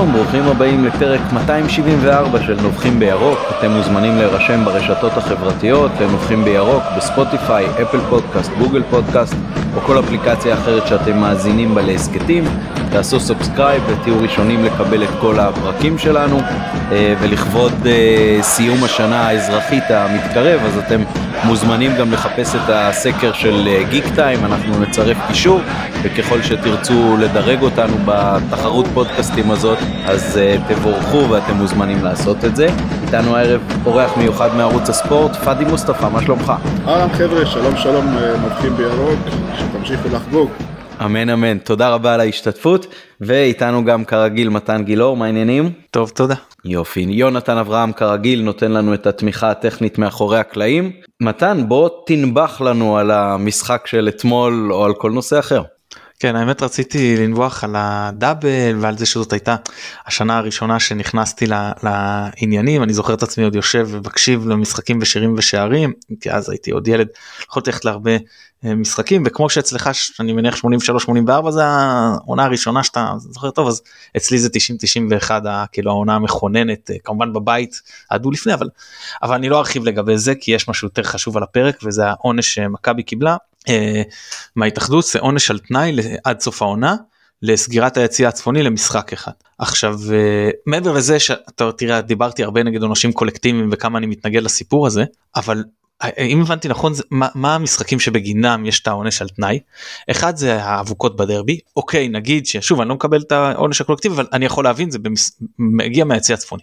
שלום, ברוכים הבאים לפרק 274 של נובחים בירוק. אתם מוזמנים להירשם ברשתות החברתיות לנובחים בירוק, בספוטיפיי, אפל פודקאסט, גוגל פודקאסט או כל אפליקציה אחרת שאתם מאזינים בה להסכתים. תעשו subscribe ותהיו ראשונים לקבל את כל הפרקים שלנו. אה, ולכבוד אה, סיום השנה האזרחית המתקרב, אז אתם מוזמנים גם לחפש את הסקר של גיק אה, time, אנחנו נצרף קישור, וככל שתרצו לדרג אותנו בתחרות פודקאסטים הזאת, אז תבורכו ואתם מוזמנים לעשות את זה. איתנו הערב אורח מיוחד מערוץ הספורט, פאדי מוסטפא, מה שלומך? אהלן חבר'ה, שלום שלום, מבחין בירוק, שתמשיכו לחגוג. אמן אמן, תודה רבה על ההשתתפות, ואיתנו גם כרגיל מתן גילאור, מה העניינים? טוב, תודה. יופי, יונתן אברהם כרגיל נותן לנו את התמיכה הטכנית מאחורי הקלעים. מתן, בוא תנבח לנו על המשחק של אתמול או על כל נושא אחר. כן האמת רציתי לנבוח על הדאבל ועל זה שזאת הייתה השנה הראשונה שנכנסתי לעניינים אני זוכר את עצמי עוד יושב ומקשיב למשחקים ושירים ושערים כי אז הייתי עוד ילד יכולתי ללכת להרבה משחקים וכמו שאצלך אני מניח 83 84 זה העונה הראשונה שאתה זוכר טוב אז אצלי זה 90 91 כאילו העונה המכוננת אה, כמובן בבית עדו לפני אבל אבל אני לא ארחיב לגבי זה כי יש משהו יותר חשוב על הפרק וזה העונש שמכבי קיבלה אה, מההתאחדות זה עונש על תנאי עד סוף העונה לסגירת היציע הצפוני למשחק אחד. עכשיו אה, מעבר לזה שאתה תראה דיברתי הרבה נגד עונשים קולקטיביים וכמה אני מתנגד לסיפור הזה אבל אם הבנתי נכון זה מה, מה המשחקים שבגינם יש את העונש על תנאי אחד זה האבוקות בדרבי אוקיי נגיד ששוב אני לא מקבל את העונש הקולקטיבי אבל אני יכול להבין זה במס... מגיע מהיציא הצפוני.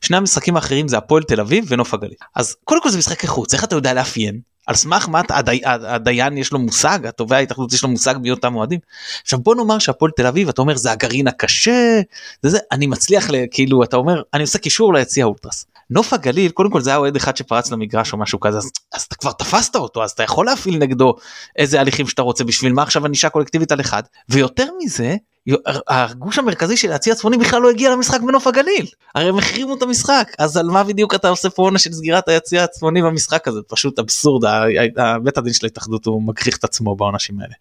שני המשחקים האחרים זה הפועל תל אביב ונוף הגליל אז קודם כל זה משחק איכות איך אתה יודע לאפיין על סמך מה הדי, הדיין יש לו מושג התובע ההתאחדות יש לו מושג מי אותם מועדים. עכשיו בוא נאמר שהפועל תל אביב אתה אומר זה הגרעין הקשה זה זה אני מצליח כאילו אתה אומר אני עושה קישור ליציע אולטרס. נוף הגליל קודם כל זה היה אוהד אחד שפרץ למגרש או משהו כזה אז, אז אתה כבר תפסת אותו אז אתה יכול להפעיל נגדו איזה הליכים שאתה רוצה בשביל מה עכשיו ענישה קולקטיבית על אחד ויותר מזה הגוש המרכזי של הצי הצפוני בכלל לא הגיע למשחק בנוף הגליל הרי הם החרימו את המשחק אז על מה בדיוק אתה עושה פה עונה של סגירת היציא הצפוני במשחק הזה פשוט אבסורד בית הדין של ההתאחדות הוא מגחיך את עצמו בעונשים האלה.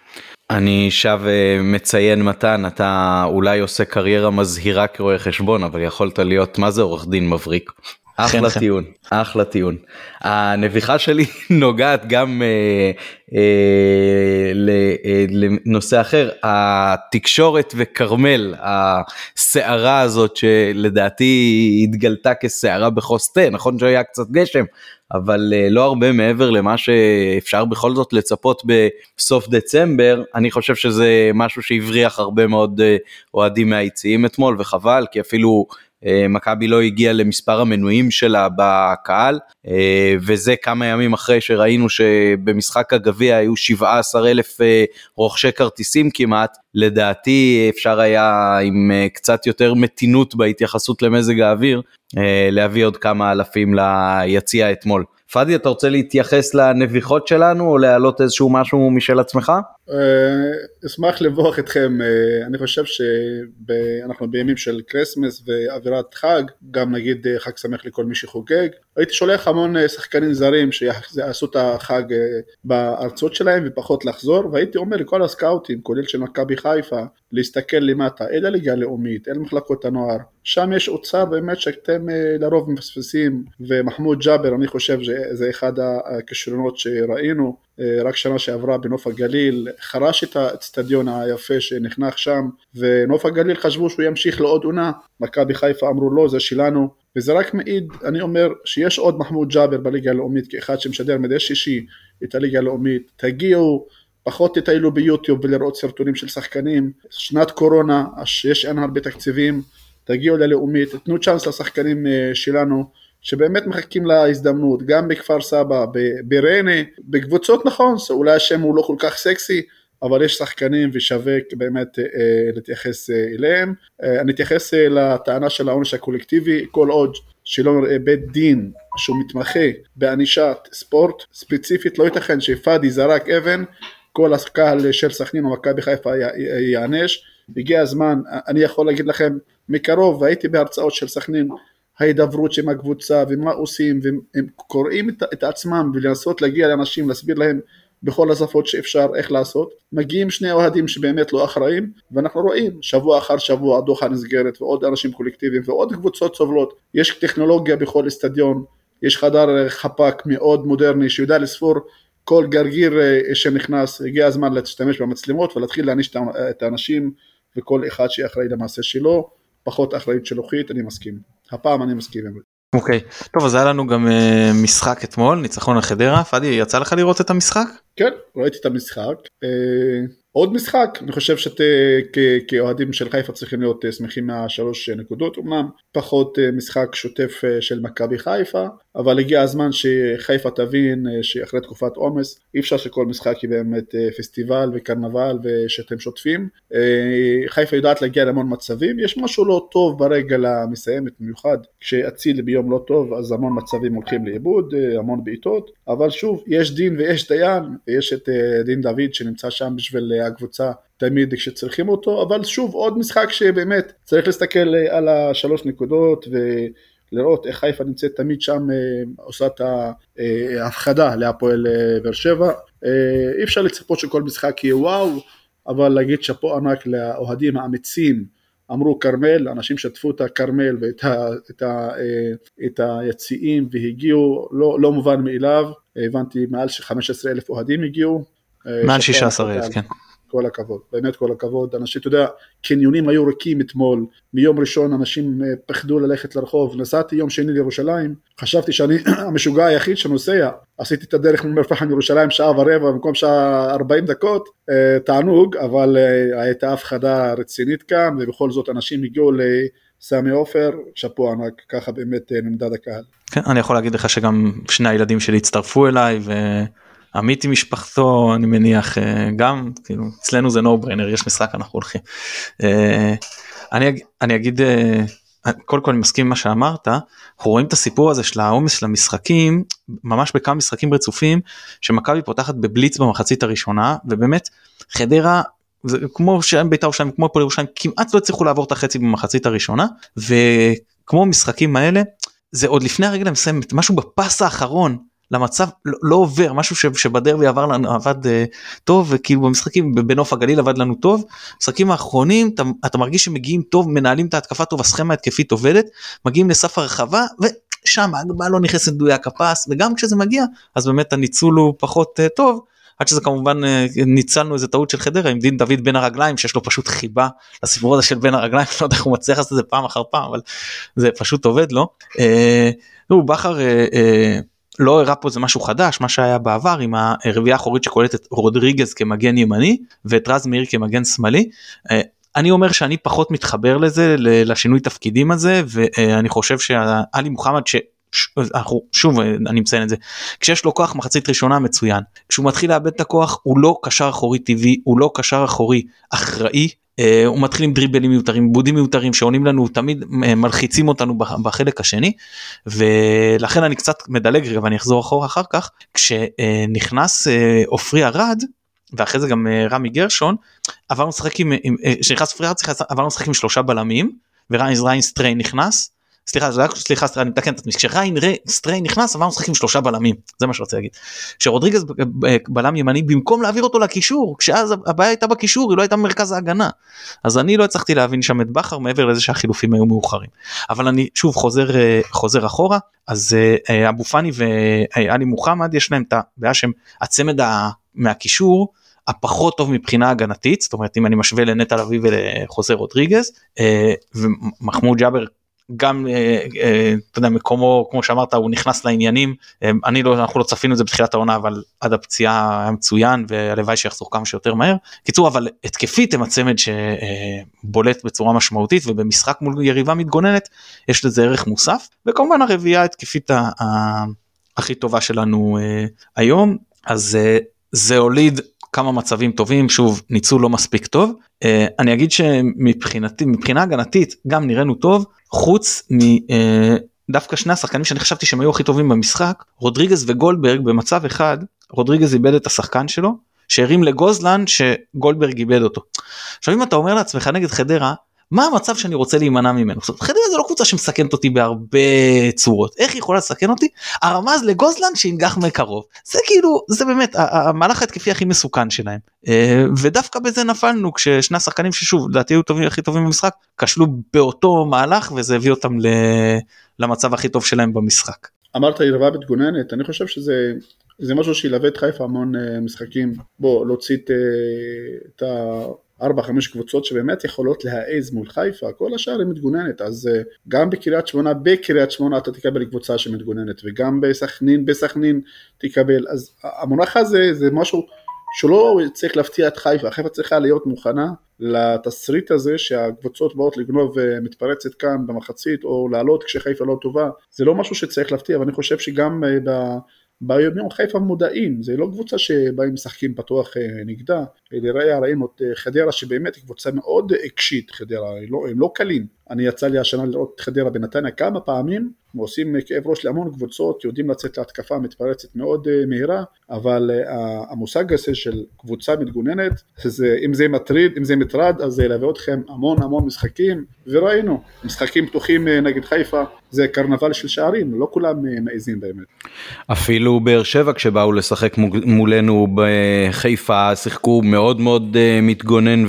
אני שב אה, מציין מתן אתה אולי עושה קריירה מזהירה כרואה חשבון אבל יכולת להיות מה זה עורך דין מבריק. אחלה טיעון, אחלה טיעון. הנביחה שלי נוגעת גם אה, אה, אה, לנושא אחר, התקשורת וכרמל, הסערה הזאת שלדעתי התגלתה כסערה בכוס תה, נכון שהיה קצת גשם, אבל אה, לא הרבה מעבר למה שאפשר בכל זאת לצפות בסוף דצמבר, אני חושב שזה משהו שהבריח הרבה מאוד אה, אוהדים מהיציעים אתמול וחבל כי אפילו מכבי לא הגיעה למספר המנויים שלה בקהל אה, וזה כמה ימים אחרי שראינו שבמשחק הגביע היו 17 אלף אה, רוכשי כרטיסים כמעט לדעתי אפשר היה עם קצת יותר מתינות בהתייחסות למזג האוויר להביא עוד כמה אלפים ליציע אתמול. פאדי אתה רוצה להתייחס לנביחות שלנו או להעלות איזשהו משהו משל עצמך? אה, אשמח לנבוח אתכם, אה, אני חושב שאנחנו בימים של Christmas ואווירת חג, גם נגיד אה, חג שמח לכל מי שחוגג. הייתי שולח המון שחקנים זרים שיעשו את החג בארצות שלהם ופחות לחזור, והייתי אומר לכל הסקאוטים, כולל של מכבי חיפה, להסתכל למטה, אל הליגה הלאומית, אל מחלקות הנוער, שם יש אוצר באמת שאתם לרוב מפספסים, ומחמוד ג'אבר אני חושב שזה אחד הכישרונות שראינו, רק שנה שעברה בנוף הגליל, חרש את האצטדיון היפה שנחנך שם, ונוף הגליל חשבו שהוא ימשיך לעוד עונה, מכבי חיפה אמרו לא, זה שלנו, וזה רק מעיד, אני אומר, שיש עוד מחמוד ג'אבר בליגה הלאומית, כאחד שמשדר מדי שישי את הליגה הלאומית, תגיעו, פחות תטיילו ביוטיוב ולראות סרטונים של שחקנים, שנת קורונה, יש אין הרבה תקציבים, תגיעו ללאומית, תנו צ'אנס לשחקנים אה, שלנו, שבאמת מחכים להזדמנות, גם בכפר סבא, בריינה, בקבוצות נכון, אולי השם הוא לא כל כך סקסי, אבל יש שחקנים ושווה באמת אה, להתייחס אה, אליהם. אה, אני אתייחס אה, לטענה של העונש הקולקטיבי, כל עוד שלא נראה בית דין שהוא מתמחה בענישת ספורט ספציפית, לא ייתכן שפאדי זרק אבן, כל הקהל של סכנין או מכבי חיפה ייענש. הגיע הזמן, אני יכול להגיד לכם מקרוב, והייתי בהרצאות של סכנין ההידברות עם הקבוצה ומה עושים והם קוראים את, את עצמם ולנסות להגיע לאנשים להסביר להם בכל השפות שאפשר איך לעשות, מגיעים שני אוהדים שבאמת לא אחראים ואנחנו רואים שבוע אחר שבוע דוחה נסגרת ועוד אנשים קולקטיביים ועוד קבוצות סובלות, יש טכנולוגיה בכל אצטדיון, יש חדר חפ"ק מאוד מודרני שיודע לספור כל גרגיר אה, שנכנס, הגיע הזמן להשתמש במצלמות ולהתחיל להעניש את האנשים וכל אחד שאחראי למעשה שלו, פחות אחריות שלוחית, אני מסכים. הפעם אני מסכים עם זה. אוקיי, okay. טוב אז היה לנו גם uh, משחק אתמול, ניצחון על חדרה, פאדי יצא לך לראות את המשחק? כן, ראיתי את המשחק. Uh, עוד משחק, אני חושב שכאוהדים של חיפה צריכים להיות שמחים מהשלוש נקודות אמנם, פחות משחק שוטף של מכבי חיפה, אבל הגיע הזמן שחיפה תבין אה, שאחרי תקופת עומס אי אפשר שכל משחק יהיה באמת אה, פסטיבל וקרנבל ושאתם שוטפים. אה, חיפה יודעת להגיע להמון מצבים, יש משהו לא טוב ברגל המסיימת במיוחד, כשאצילי ביום לא טוב אז המון מצבים הולכים לאיבוד, המון בעיטות, אבל שוב יש דין ויש דיין, ויש את דין דוד שנמצא שם בשביל הקבוצה תמיד כשצריכים אותו, אבל שוב עוד משחק שבאמת צריך להסתכל על השלוש נקודות ו... לראות איך חיפה נמצאת תמיד שם, אה, עושה את ההפחדה להפועל אה, באר שבע. אה, אי אפשר לצפות שכל משחק יהיה וואו, אבל להגיד שאפו ענק לאוהדים האמיצים, אמרו כרמל, אנשים שטפו את הכרמל ואת ה, את ה, את היציעים והגיעו, לא, לא מובן מאליו, הבנתי מעל 15 אלף אוהדים הגיעו. מעל 16 אלף, כן. כל הכבוד, באמת כל הכבוד, אנשים, אתה יודע, קניונים היו ריקים אתמול, מיום ראשון אנשים אה, פחדו ללכת לרחוב, נסעתי יום שני לירושלים, חשבתי שאני המשוגע היחיד שנוסע, עשיתי את הדרך מאום אל-פחם לירושלים שעה ורבע במקום שעה 40 דקות, אה, תענוג, אבל אה, הייתה הפחדה רצינית כאן, ובכל זאת אנשים הגיעו ל... סמי עופר, שאפו ענק, ככה באמת נמדד הקהל. כן, אני יכול להגיד לך שגם שני הילדים שלי הצטרפו אליי ו... עמית עם משפחתו אני מניח אה, גם כאילו אצלנו זה no brainer יש משחק אנחנו הולכים. אה, אני, אני אגיד אה, קודם כל אני מסכים עם מה שאמרת אנחנו רואים את הסיפור הזה של העומס של המשחקים ממש בכמה משחקים רצופים שמכבי פותחת בבליץ במחצית הראשונה ובאמת חדרה זה כמו שהם בית"ר ירושלים כמו פה ירושלים כמעט לא הצליחו לעבור את החצי במחצית הראשונה וכמו משחקים האלה זה עוד לפני הרגל המסיימת משהו בפס האחרון למצב לא, לא עובר משהו שבדרבי עבר לנו עבד uh, טוב וכאילו במשחקים בנוף הגליל עבד לנו טוב משחקים האחרונים אתה, אתה מרגיש שמגיעים טוב מנהלים את ההתקפה טוב הסכמה התקפית עובדת מגיעים לסף הרחבה ושם ההגבה לא נכנסת מדויק הפס וגם כשזה מגיע אז באמת הניצול הוא פחות uh, טוב עד שזה כמובן uh, ניצלנו איזה טעות של חדרה עם דין דוד בין הרגליים שיש לו פשוט חיבה לסיפור הזה של בין הרגליים לא יודע איך הוא מצליח לעשות את זה פעם אחר פעם אבל זה פשוט עובד לו. Uh, בכר uh, uh, לא הראה פה איזה משהו חדש מה שהיה בעבר עם הרביעייה האחורית שקולטת רודריגז כמגן ימני ואת רז מאיר כמגן שמאלי. אה, אני אומר שאני פחות מתחבר לזה לשינוי תפקידים הזה ואני חושב שאלי מוחמד ש... אנחנו שוב אני מציין את זה כשיש לו כוח מחצית ראשונה מצוין כשהוא מתחיל לאבד את הכוח הוא לא קשר אחורי טבעי הוא לא קשר אחורי אחראי הוא מתחיל עם דריבלים מיותרים, איבודים מיותרים שעולים לנו, תמיד אה, מלחיצים אותנו בחלק השני, ולכן אני קצת מדלג רגע ואני אחזור אחורה אחר כך, כשנכנס אה, עופרי ארד, ואחרי זה גם רמי גרשון, עברנו לשחק עם, כשנכנס עופרי ארד עברנו לשחק עם שלושה בלמים, וריין סטריין נכנס, סליחה סליחה סליחה אני מתקן את עצמי. כשריין סטריין נכנס עברנו לשחק עם שלושה בלמים. זה מה שרציתי להגיד. שרודריגז בלם ימני במקום להעביר אותו לקישור כשאז הבעיה הייתה בקישור היא לא הייתה במרכז ההגנה. אז אני לא הצלחתי להבין שם את בכר מעבר לזה שהחילופים היו מאוחרים. אבל אני שוב חוזר אה, חוזר אחורה. אז אה, אה, אבו פאני ואלי מוחמד יש להם את הבעיה שהם הצמד מהקישור. הפחות טוב מבחינה הגנתית. זאת אומרת אם אני משווה לנטע לביא ולחוזה רודריגז ומחמוד ג'אבר גם אה, אה, אתה יודע מקומו כמו שאמרת הוא נכנס לעניינים. אה, אני לא אנחנו לא צפינו את זה בתחילת העונה אבל עד הפציעה היה מצוין והלוואי שיחזור כמה שיותר מהר. קיצור אבל התקפית הם הצמד שבולט בצורה משמעותית ובמשחק מול יריבה מתגוננת יש לזה ערך מוסף. וכמובן הרביעייה התקפית הכי טובה שלנו היום. אז זה הוליד כמה מצבים טובים שוב ניצול לא מספיק טוב uh, אני אגיד שמבחינתי מבחינה הגנתית גם נראינו טוב חוץ מדווקא אה, uh, שני השחקנים שאני חשבתי שהם היו הכי טובים במשחק רודריגז וגולדברג במצב אחד רודריגז איבד את השחקן שלו שהרים לגוזלן שגולדברג איבד אותו. עכשיו אם אתה אומר לעצמך נגד חדרה מה המצב שאני רוצה להימנע ממנו. זאת אומרת, חדרה זה לא קבוצה שמסכנת אותי בהרבה צורות. איך היא יכולה לסכן אותי? הרמז לגוזלן שינגח מקרוב. זה כאילו זה באמת המהלך ההתקפי הכי מסוכן שלהם. אה, ודווקא בזה נפלנו כששני השחקנים ששוב לדעתי היו טובים הכי טובים במשחק כשלו באותו מהלך וזה הביא אותם למצב הכי טוב שלהם במשחק. אמרת יריבה מתגוננת אני חושב שזה זה משהו שילווה את חיפה המון אה, משחקים. בוא להוציא את ה... ארבע חמש קבוצות שבאמת יכולות להעז מול חיפה, כל השאר היא מתגוננת, אז uh, גם בקריית שמונה, בקריית שמונה אתה תקבל קבוצה שמתגוננת, וגם בסכנין, בסכנין תקבל, אז המונח הזה זה משהו שלא צריך להפתיע את חיפה, חיפה צריכה להיות מוכנה לתסריט הזה שהקבוצות באות לגנוב ומתפרצת כאן במחצית או לעלות כשחיפה לא טובה, זה לא משהו שצריך להפתיע, ואני חושב שגם uh, ב... ביום חיפה מודעים, זה לא קבוצה שבאים משחקים פתוח אה, נגדה, לראיה ראינו את אה, חדרה שבאמת היא קבוצה מאוד עיקשית חדרה, הם לא, הם לא קלים, אני יצא לי השנה לראות את חדרה בנתניה כמה פעמים, עושים כאב ראש להמון קבוצות, יודעים לצאת להתקפה מתפרצת מאוד uh, מהירה, אבל uh, המושג הזה של קבוצה מתגוננת, זה, אם זה מטריד, אם זה מטרד, אז זה ילווה אתכם המון המון משחקים, וראינו, משחקים פתוחים uh, נגד חיפה, זה קרנבל של שערים, לא כולם מעזים באמת. אפילו באר שבע כשבאו לשחק מולנו בחיפה שיחקו מאוד מאוד מתגונן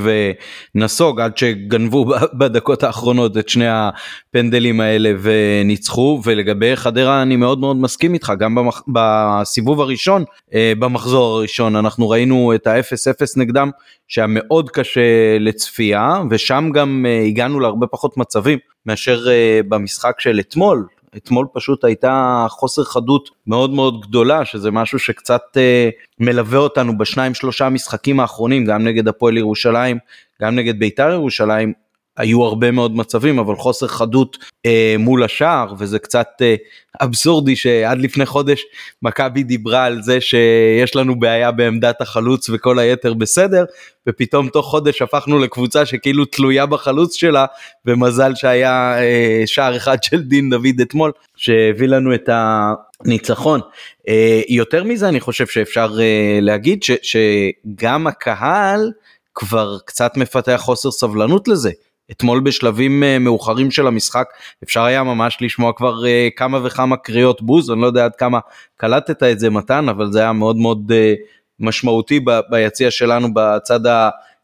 ונסוג עד שגנבו בדקות האחרונות את שני הפנדלים האלה וניצחו. ולגבי חדרה אני מאוד מאוד מסכים איתך גם במח... בסיבוב הראשון אה, במחזור הראשון אנחנו ראינו את ה-0-0 נגדם שהיה מאוד קשה לצפייה ושם גם אה, הגענו להרבה פחות מצבים מאשר אה, במשחק של אתמול אתמול פשוט הייתה חוסר חדות מאוד מאוד גדולה שזה משהו שקצת אה, מלווה אותנו בשניים שלושה משחקים האחרונים גם נגד הפועל ירושלים גם נגד בית"ר ירושלים היו הרבה מאוד מצבים אבל חוסר חדות אה, מול השער וזה קצת אה, אבסורדי שעד לפני חודש מכבי דיברה על זה שיש לנו בעיה בעמדת החלוץ וכל היתר בסדר ופתאום תוך חודש הפכנו לקבוצה שכאילו תלויה בחלוץ שלה ומזל שהיה אה, שער אחד של דין דוד אתמול שהביא לנו את הניצחון. אה, יותר מזה אני חושב שאפשר אה, להגיד ש, שגם הקהל כבר קצת מפתח חוסר סבלנות לזה. אתמול בשלבים אה, מאוחרים של המשחק אפשר היה ממש לשמוע כבר אה, כמה וכמה קריאות בוז, אני לא יודע עד כמה קלטת את זה מתן, אבל זה היה מאוד מאוד אה, משמעותי ביציע שלנו בצד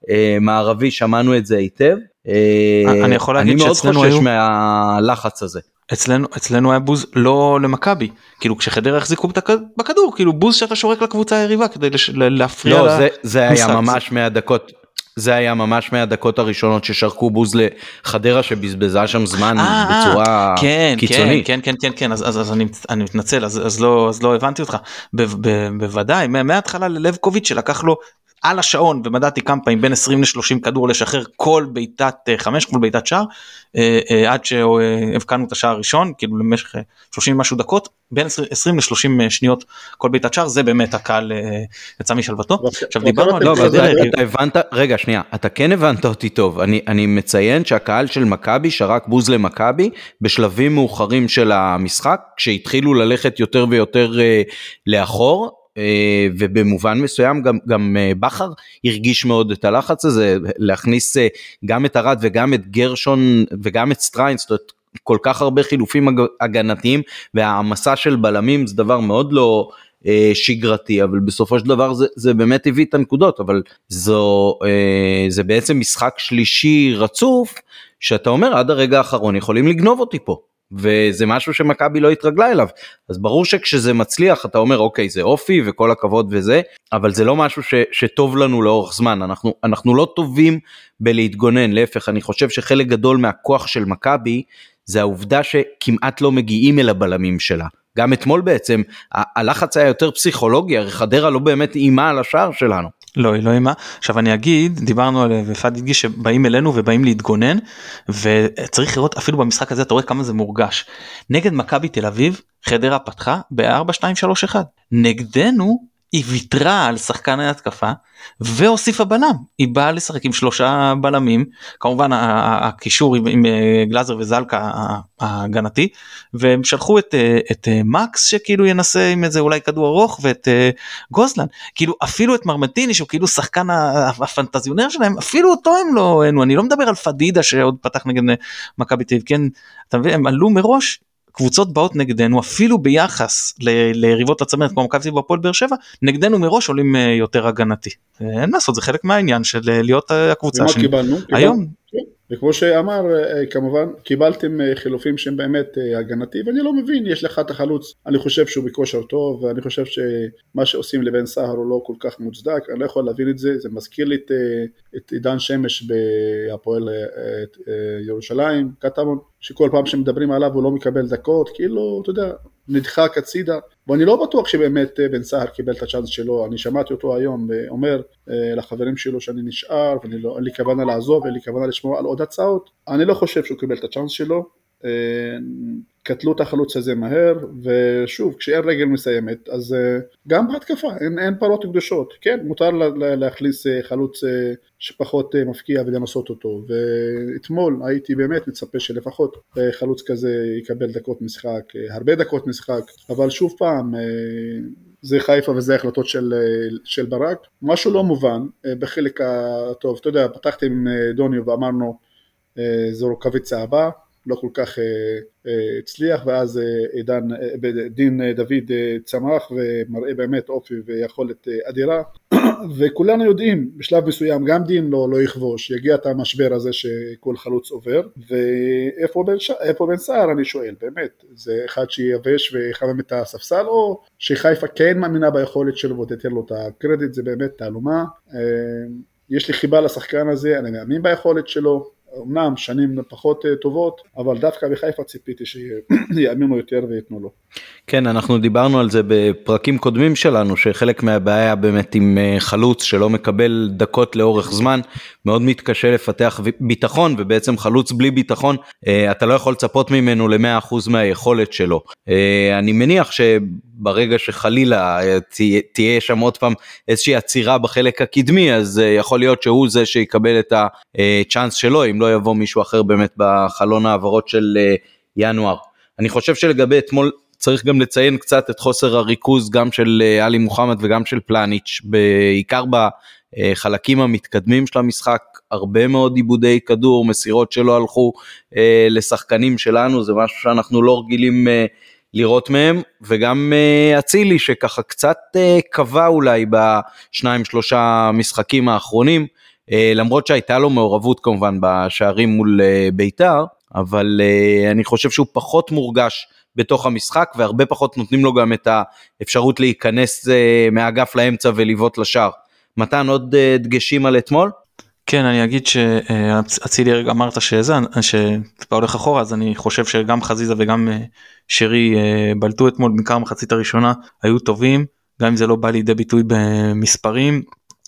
המערבי, שמענו את זה היטב. אני יכול להגיד שאצלנו היו... אני מאוד חושש מהלחץ הזה. אצלנו אצלנו היה בוז לא למכבי כאילו כשחדרה החזיקו בכדור כאילו בוז שאתה שורק לקבוצה היריבה כדי להפריע לא, לה... זה, זה היה ממש מהדקות זה היה ממש מהדקות הראשונות ששרקו בוז לחדרה שבזבזה שם זמן 아, אה, בצורה אה, כן, קיצונית. כן, כן, כן, כן, כן, אז, אז, אז אני, אני מתנצל, אז, אז, לא, אז לא הבנתי אותך. ב, ב, בוודאי, מההתחלה ללבקוביץ' שלקח לו על השעון ומדדתי כמה פעמים בין 20 ל-30 כדור לשחרר כל בעיטת אה, חמש כל בעיטת שער אה, אה, עד שהבקענו את השער הראשון כאילו למשך 30 משהו דקות בין 20 ל-30 שניות כל בעיטת שער זה באמת הקהל יצא משלוותו. עכשיו דיברנו על זה. אתה הבנת רגע שנייה אתה כן הבנת אותי טוב אני אני מציין שהקהל של מכבי שרק בוז למכבי בשלבים מאוחרים של המשחק כשהתחילו ללכת יותר ויותר לאחור ובמובן מסוים גם, גם אה, בכר הרגיש מאוד את הלחץ הזה, להכניס אה, גם את ארד וגם את גרשון וגם את סטריינס, זאת אומרת כל כך הרבה חילופים הגנתיים והעמסה של בלמים זה דבר מאוד לא שגרתי אבל בסופו של דבר זה, זה באמת הביא את הנקודות אבל זו זה בעצם משחק שלישי רצוף שאתה אומר עד הרגע האחרון יכולים לגנוב אותי פה. וזה משהו שמכבי לא התרגלה אליו. אז ברור שכשזה מצליח אתה אומר אוקיי זה אופי וכל הכבוד וזה אבל זה לא משהו ש, שטוב לנו לאורך זמן. אנחנו אנחנו לא טובים בלהתגונן. להפך אני חושב שחלק גדול מהכוח של מכבי זה העובדה שכמעט לא מגיעים אל הבלמים שלה. גם אתמול בעצם הלחץ היה יותר פסיכולוגי הרי חדרה לא באמת איימה על השער שלנו. לא היא לא אימה עכשיו אני אגיד דיברנו על ופאד הדגיש שבאים אלינו ובאים להתגונן וצריך לראות אפילו במשחק הזה אתה רואה כמה זה מורגש. נגד מכבי תל אביב חדרה פתחה ב-4 2 3 1 נגדנו היא ויתרה על שחקן ההתקפה והוסיפה בלם. היא באה לשחק עם שלושה בלמים כמובן הקישור עם, עם אה, גלאזר וזלקה ההגנתי והם שלחו את, אה, את אה, מקס שכאילו ינסה עם איזה אולי כדור ארוך ואת גוזלן. כאילו אפילו את מרמטיני שהוא כאילו שחקן הפנטזיונר שלהם אפילו אותו הם לא אני לא מדבר על פדידה שעוד פתח נגד מכבי תל אביב. כן אתה מבין? הם עלו מראש קבוצות באות נגדנו אפילו ביחס ל- ליריבות הצמרת כמו מכבי אביב באר שבע נגדנו מראש עולים אה, יותר הגנתי. אין מה לעשות זה חלק מהעניין של אה, להיות אה, הקבוצה. ומה קיבלנו? היום. וכמו שאמר כמובן קיבלתם חילופים שהם באמת הגנתי ואני לא מבין יש לך את החלוץ. אני חושב שהוא בכושר טוב ואני חושב שמה שעושים לבן סהר הוא לא כל כך מוצדק אני לא יכול להבין את זה זה מזכיר לי את, את עידן שמש בהפועל ירושלים קטמון שכל פעם שמדברים עליו הוא לא מקבל דקות, כאילו, אתה יודע, נדחק הצידה, ואני לא בטוח שבאמת אה, בן סהר קיבל את הצ'אנס שלו, אני שמעתי אותו היום אומר אה, לחברים שלו שאני נשאר, ואין לא, לי כוונה לעזוב, אין לי כוונה לשמור על עוד הצעות, אני לא חושב שהוא קיבל את הצ'אנס שלו, אה, קטלו את החלוץ הזה מהר, ושוב, כשאין רגל מסיימת, אז גם בהתקפה, אין, אין פרות קדושות, כן, מותר להכניס חלוץ שפחות מפקיע ולנסות אותו, ואתמול הייתי באמת מצפה שלפחות חלוץ כזה יקבל דקות משחק, הרבה דקות משחק, אבל שוב פעם, זה חיפה וזה החלטות של, של ברק, משהו לא מובן בחלק הטוב, אתה יודע, פתחתי עם דוניו ואמרנו זו רוקאביצה הבאה לא כל כך אה, אה, הצליח ואז אה, עידן, דין דוד צמח ומראה באמת אופי ויכולת אדירה. וכולנו יודעים בשלב מסוים גם דין לא, לא יכבוש, יגיע את המשבר הזה שכל חלוץ עובר. ואיפה בן, סער אני שואל באמת, זה אחד שיבש ויחמם את הספסל או שחיפה כן מאמינה ביכולת שלו ותתן לו את הקרדיט, זה באמת תעלומה. יש לי חיבה לשחקן הזה, אני מאמין ביכולת שלו אמנם שנים פחות אה, טובות, אבל דווקא בחיפה ציפיתי שיאמינו יותר וייתנו לו. כן, אנחנו דיברנו על זה בפרקים קודמים שלנו, שחלק מהבעיה באמת עם אה, חלוץ שלא מקבל דקות לאורך זמן, מאוד מתקשה לפתח ביטחון, ובעצם חלוץ בלי ביטחון, אה, אתה לא יכול לצפות ממנו ל-100% מהיכולת שלו. אני מניח שברגע שחלילה תהיה שם עוד פעם איזושהי עצירה בחלק הקדמי, אז יכול להיות שהוא זה שיקבל את הצ'אנס שלו, אם לא יבוא מישהו אחר באמת בחלון העברות של אה, ינואר. אני חושב שלגבי אתמול צריך גם לציין קצת את חוסר הריכוז גם של אה, עלי מוחמד וגם של פלניץ', בעיקר בחלקים המתקדמים של המשחק, הרבה מאוד עיבודי כדור, מסירות שלא הלכו אה, לשחקנים שלנו, זה משהו שאנחנו לא רגילים לראות מהם, וגם אצילי שככה קצת קבע אולי בשניים שלושה משחקים האחרונים. אה, למרות שהייתה לו מעורבות כמובן בשערים מול אה, בית"ר, אבל אה, אני חושב שהוא פחות מורגש בתוך המשחק והרבה פחות נותנים לו גם את האפשרות להיכנס מהאגף לאמצע ולבעוט לשער. מתן עוד דגשים על אתמול? כן אני אגיד שאצילי רגע אמרת שזה שטיפה הולך אחורה אז אני חושב שגם חזיזה וגם שרי בלטו אתמול בעיקר מחצית הראשונה היו טובים גם אם זה לא בא לידי ביטוי במספרים.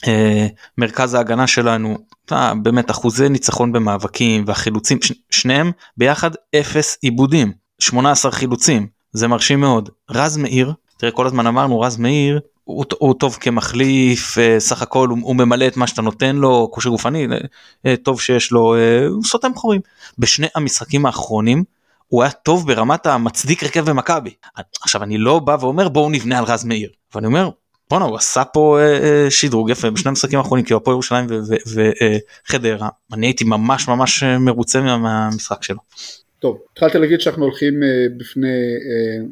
אה, מרכז ההגנה שלנו אה, באמת אחוזי ניצחון במאבקים והחילוצים שניהם ביחד אפס עיבודים 18 חילוצים זה מרשים מאוד. רז מאיר תראה כל הזמן אמרנו רז מאיר הוא, הוא טוב כמחליף אה, סך הכל הוא, הוא ממלא את מה שאתה נותן לו כושר גופני טוב שיש לו הוא סותם חורים. בשני המשחקים האחרונים הוא היה טוב ברמת המצדיק הרכב במכבי. עכשיו אני לא בא ואומר בואו נבנה על רז מאיר ואני אומר בואנה הוא עשה פה אה, אה, שדרוג יפה בשני המשחקים האחרונים כאילו הפועל ירושלים וחדרה אני הייתי ממש ממש אה, מרוצה מהמשחק שלו. טוב התחלתי להגיד שאנחנו הולכים בפני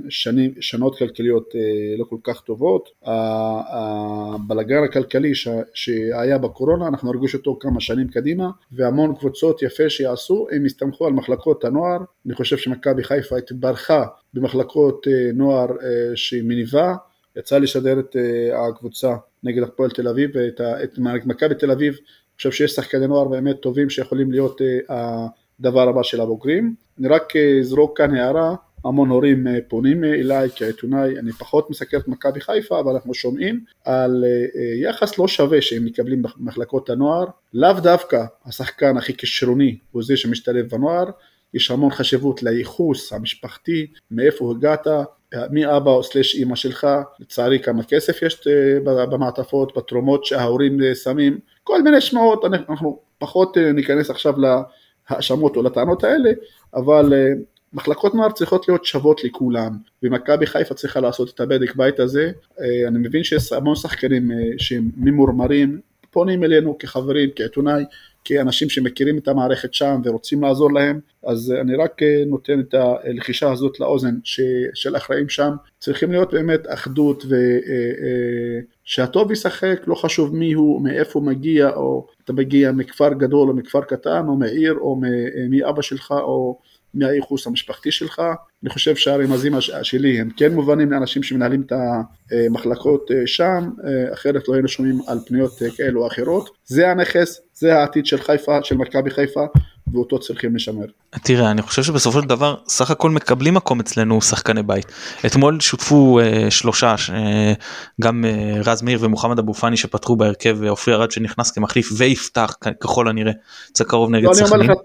שנים שנות כלכליות לא כל כך טובות. הבלגן הכלכלי שהיה בקורונה אנחנו נרגיש אותו כמה שנים קדימה והמון קבוצות יפה שיעשו הם יסתמכו על מחלקות הנוער. אני חושב שמכבי חיפה התברכה במחלקות נוער שהיא מניבה יצא לשדר את אה, הקבוצה נגד הפועל תל אביב ואת את מכבי תל אביב, אני חושב שיש שחקני נוער באמת טובים שיכולים להיות אה, הדבר הבא של הבוגרים. אני רק אזרוק אה, כאן הערה, המון הורים פונים אליי כעיתונאי, אני פחות מסקר את מכבי חיפה, אבל אנחנו שומעים על יחס לא שווה שהם מקבלים במחלקות הנוער, לאו דווקא השחקן הכי כישרוני הוא זה שמשתלב בנוער, יש המון חשיבות לייחוס המשפחתי, מאיפה הגעת, מי אבא או סלש אימא שלך, לצערי כמה כסף יש במעטפות, בתרומות שההורים שמים, כל מיני שמועות, אנחנו פחות ניכנס עכשיו להאשמות או לטענות האלה, אבל מחלקות נוער צריכות להיות שוות לכולם, ומכבי חיפה צריכה לעשות את הבדק בית הזה, אני מבין שיש המון שחקנים שהם ממורמרים, פונים אלינו כחברים, כעיתונאי, כאנשים שמכירים את המערכת שם ורוצים לעזור להם, אז אני רק אה, נותן את הלחישה הזאת לאוזן של אחראים שם, צריכים להיות באמת אחדות ושהטוב אה, אה, ישחק, לא חשוב מי הוא, מאיפה הוא מגיע, או אתה מגיע מכפר גדול או מכפר קטן, או מעיר, או מאבא שלך, או מהייחוס המשפחתי שלך. אני חושב שהרמזים שלי הם כן מובנים לאנשים שמנהלים את המחלקות שם, אחרת לא היינו שומעים על פניות כאלו או אחרות. זה הנכס, זה העתיד של חיפה, של מכבי חיפה, ואותו צריכים לשמר. תראה, אני חושב שבסופו של דבר סך הכל מקבלים מקום אצלנו שחקני בית. אתמול שותפו אה, שלושה, אה, גם אה, רז מאיר ומוחמד אבו פאני שפתחו בהרכב, ועופרי ארד שנכנס כמחליף ויפתח ככל הנראה, זה קרוב נגד לא, סכנין. תראה,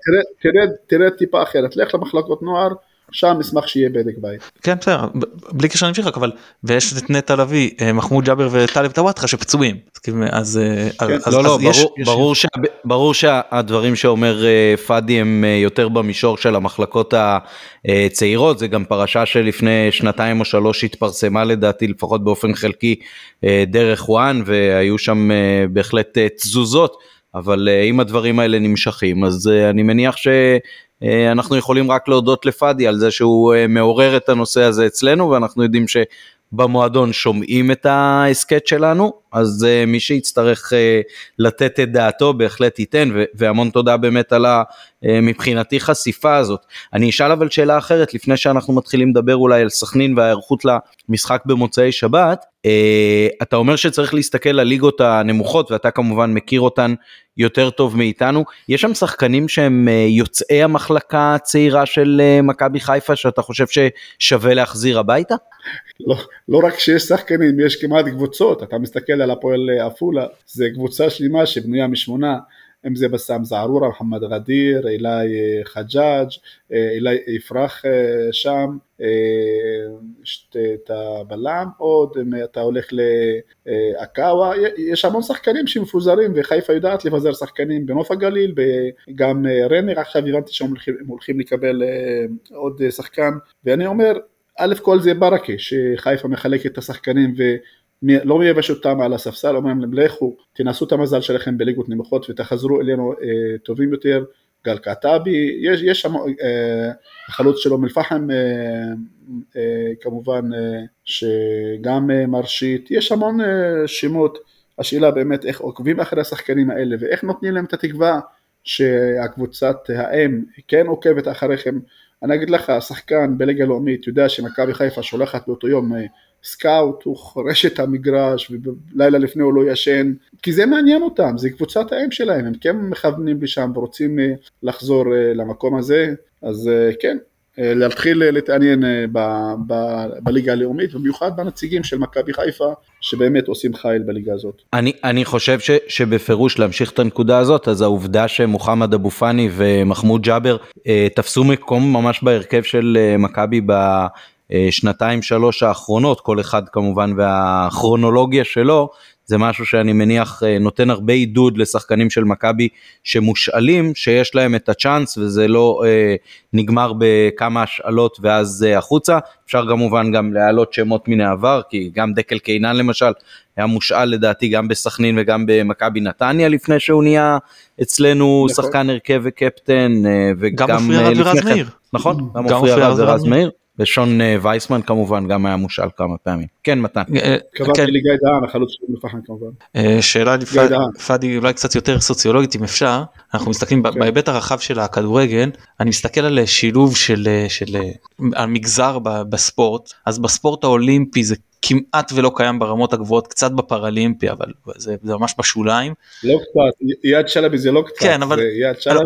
תראה, תראה טיפה אחרת, לך למחלקות נוער. שם נשמח שיהיה בדק בית. כן בסדר בלי קשר נמשיך אבל ויש את נטע לביא אה, מחמוד ג'אבר וטלב טוואטחה שפצועים אז אה, כן. אז, לא, אז לא, ברור, שהדברים שאומר אה, פאדי הם יותר במישור של המחלקות הצעירות זה גם פרשה שלפני שנתיים או שלוש התפרסמה לדעתי לפחות באופן חלקי דרך וואן והיו שם בהחלט תזוזות. אבל אם הדברים האלה נמשכים אז אני מניח ש... אנחנו יכולים רק להודות לפאדי על זה שהוא אה, מעורר את הנושא הזה אצלנו ואנחנו יודעים שבמועדון שומעים את ההסכת שלנו אז uh, מי שיצטרך לתת את דעתו בהחלט ייתן והמון תודה באמת על ה... מבחינתי חשיפה הזאת. אני אשאל אבל שאלה אחרת לפני שאנחנו מתחילים לדבר אולי על סכנין וההיערכות למשחק במוצאי שבת. אתה אומר שצריך להסתכל על הנמוכות ואתה כמובן מכיר אותן יותר טוב מאיתנו. יש שם שחקנים שהם uh, יוצאי המחלקה הצעירה של uh, מכבי חיפה שאתה חושב ששווה להחזיר הביתה? לא, לא רק שיש שחקנים, יש כמעט קבוצות, אתה מסתכל על הפועל עפולה, זה קבוצה שלמה שבנויה משמונה, אם זה בסאם זערורה, מוחמד גדיר, אילי אה, חג'אג', אה, אילי יפרח אה, שם, יש את הבלם, עוד אם אתה הולך לאקאווה, יש המון שחקנים שמפוזרים וחיפה יודעת לפזר שחקנים בנוף הגליל, גם רנר עכשיו הבנתי שהם הולכים לקבל עוד שחקן, ואני אומר א' כל זה ברכה, שחיפה מחלקת את השחקנים ולא מייבש אותם על הספסל, אומרים להם לכו, תנסו את המזל שלכם בליגות נמוכות ותחזרו אלינו אה, טובים יותר, גל קעטבי, יש, יש שם אה, החלוץ של אום אל-פחם אה, אה, כמובן אה, שגם אה, מרשית, יש המון אה, שמות, השאלה באמת איך עוקבים אחרי השחקנים האלה ואיך נותנים להם את התקווה שהקבוצת האם כן עוקבת אחריכם אני אגיד לך, השחקן בליגה לאומית יודע שמכבי חיפה שולחת באותו יום אה, סקאוט, הוא חורש את המגרש ולילה לפני הוא לא ישן, כי זה מעניין אותם, זה קבוצת האם שלהם, הם כן מכוונים לשם ורוצים אה, לחזור אה, למקום הזה, אז כן, להתחיל אה, להתעניין אה, בליגה הלאומית ובמיוחד בנציגים של מכבי חיפה שבאמת עושים חייל בליגה הזאת. אני, אני חושב ש, שבפירוש להמשיך את הנקודה הזאת אז העובדה שמוחמד אבו פאני ומחמוד ג'אבר אה, תפסו מקום ממש בהרכב של אה, מכבי בשנתיים שלוש האחרונות כל אחד כמובן והכרונולוגיה שלו זה משהו שאני מניח אה, נותן הרבה עידוד לשחקנים של מכבי שמושאלים, שיש להם את הצ'אנס וזה לא אה, נגמר בכמה השאלות ואז אה, החוצה. אפשר כמובן גם להעלות שמות מן העבר, כי גם דקל קינן למשל היה מושאל לדעתי גם בסכנין וגם במכבי נתניה לפני שהוא נהיה אצלנו נכון. שחקן הרכב וקפטן אה, וגם אה, ורז מאיר. נכון, גם מפריע ורז מאיר. ושון אה, וייסמן כמובן גם היה מושאל כמה פעמים. כן מתן. אה, קבעתי לי גיא דהן החלוץ של אום כמובן. אה, שאלה לפאדי אולי קצת יותר סוציולוגית אם אפשר אנחנו מסתכלים כן. בהיבט הרחב של הכדורגל אני מסתכל על שילוב של המגזר בספורט אז בספורט האולימפי זה כמעט ולא קיים ברמות הגבוהות קצת בפראלימפי אבל זה, זה ממש בשוליים. לא קצת, יד שלבי זה לא קצת. כן אבל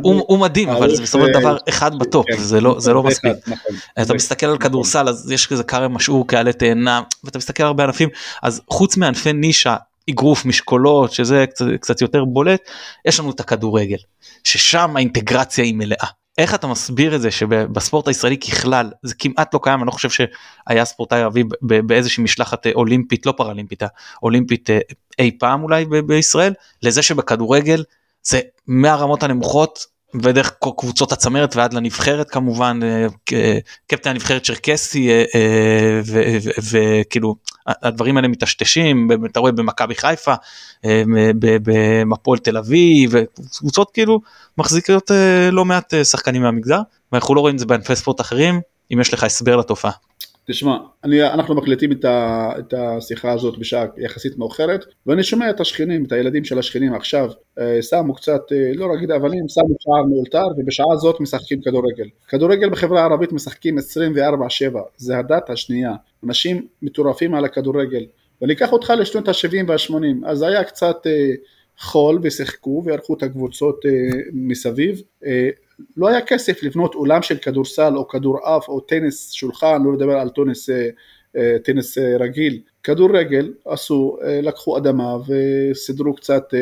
הוא, הוא מדהים אבל זה בסופו של דבר אחד בטופ כן, זה לא זה לא מספיק. נכון, אתה מסתכל על כדורסל אז יש כזה כרם משעור כעלה תאנה ואתה מסתכל על הרבה ענפים אז חוץ מענפי נישה אגרוף משקולות שזה קצת, קצת יותר בולט יש לנו את הכדורגל ששם האינטגרציה היא מלאה. איך אתה מסביר את זה שבספורט הישראלי ככלל זה כמעט לא קיים אני לא חושב שהיה ספורטאי ערבי באיזושהי משלחת אה, אולימפית לא פראלימפית אולימפית אה, אי פעם אולי בישראל לזה שבכדורגל זה מהרמות הנמוכות ודרך קבוצות הצמרת ועד לנבחרת כמובן קפטן הנבחרת צ'רקסי וכאילו הדברים האלה מטשטשים אתה רואה במכבי חיפה במפועל תל אביב וקבוצות כאילו מחזיקות אה, לא מעט אה, שחקנים מהמגזר ואנחנו לא רואים את זה בענפי ספורט אחרים אם יש לך הסבר לתופעה. תשמע, אני, אנחנו מקליטים את, ה, את השיחה הזאת בשעה יחסית מאוחרת ואני שומע את השכנים, את הילדים של השכנים עכשיו אה, שמו קצת, לא רק אבנים, שמו שער מאולתר ובשעה הזאת משחקים כדורגל. כדורגל בחברה הערבית משחקים 24/7, זה הדת השנייה. אנשים מטורפים על הכדורגל. ואני אקח אותך לשנות ה-70 וה-80, אז היה קצת אה, חול ושיחקו וערכו את הקבוצות אה, מסביב. אה, לא היה כסף לבנות אולם של כדורסל או כדורעף או טניס שולחן, לא לדבר על טוניס אה, אה, טניס אה, רגיל. כדורגל עשו, אה, לקחו אדמה וסידרו קצת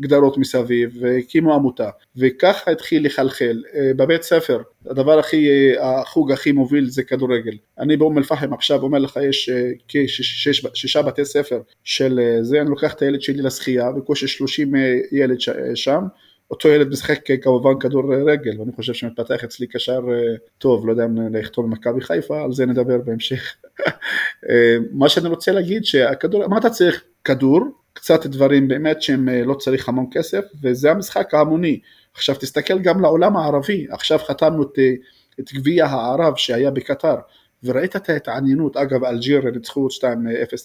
גדרות מסביב והקימו עמותה. וככה התחיל לחלחל בבית ספר. הדבר הכי, החוג הכי מוביל זה כדורגל. אני באום אל פחם עכשיו אומר לך יש כשישה בתי ספר של זה אני לוקח את הילד שלי לשחייה בקושי 30 ילד שם אותו ילד משחק כמובן כדורגל ואני חושב שמתפתח אצלי קשר אה, טוב, לא יודע אם לכתוב במכבי חיפה, על זה נדבר בהמשך. אה, מה שאני רוצה להגיד שהכדור, מה אתה צריך? כדור, קצת דברים באמת שהם אה, לא צריך המון כסף וזה המשחק ההמוני. עכשיו תסתכל גם לעולם הערבי, עכשיו חתמנו את, את גביע הערב שהיה בקטר וראית את ההתעניינות, אגב אלג'יר ניצחו 2-0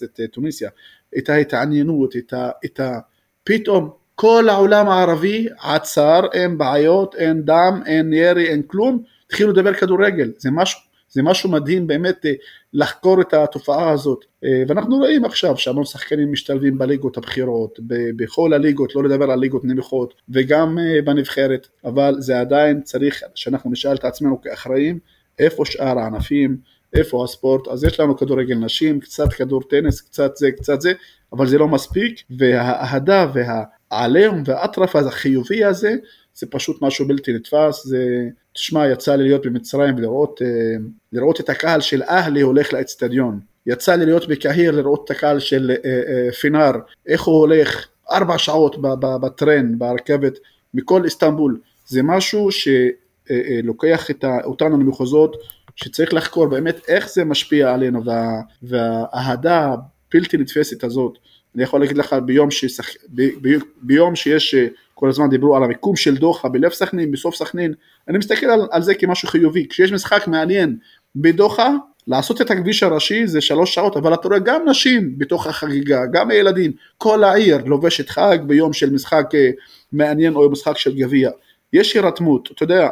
את תוניסיה, את ההתעניינות, את ה... את ה פתאום כל העולם הערבי עצר, אין בעיות, אין דם, אין ירי, אין כלום, התחילו לדבר כדורגל, זה משהו, זה משהו מדהים באמת אה, לחקור את התופעה הזאת. אה, ואנחנו רואים עכשיו שהמון שחקנים משתלבים בליגות הבכירות, בכל הליגות, לא לדבר על ליגות נמוכות וגם אה, בנבחרת, אבל זה עדיין צריך שאנחנו נשאל את עצמנו כאחראים איפה שאר הענפים, איפה הספורט, אז יש לנו כדורגל נשים, קצת כדור טניס, קצת זה, קצת זה, אבל זה לא מספיק והאהדה וה... העליהום והאטרף החיובי הזה זה פשוט משהו בלתי נתפס, זה, תשמע יצא לי להיות במצרים ולראות אה, לראות את הקהל של אהלי הולך לאצטדיון, יצא לי להיות בקהיר לראות את הקהל של אה, אה, פינאר, איך הוא הולך ארבע שעות בטרן, ברכבת, מכל איסטנבול, זה משהו שלוקח אותנו למחוזות שצריך לחקור באמת איך זה משפיע עלינו וה, והאהדה הבלתי נתפסת הזאת אני יכול להגיד לך ביום, ששח... ב... ב... ביום שיש, אה, כל הזמן דיברו על המיקום של דוחה בלב סכנין, בסוף סכנין, אני מסתכל על, על זה כמשהו חיובי, כשיש משחק מעניין בדוחה, לעשות את הכביש הראשי זה שלוש שעות, אבל אתה רואה גם נשים בתוך החגיגה, גם הילדים, כל העיר לובשת חג ביום של משחק אה, מעניין או משחק של גביע, יש הירתמות, אתה יודע,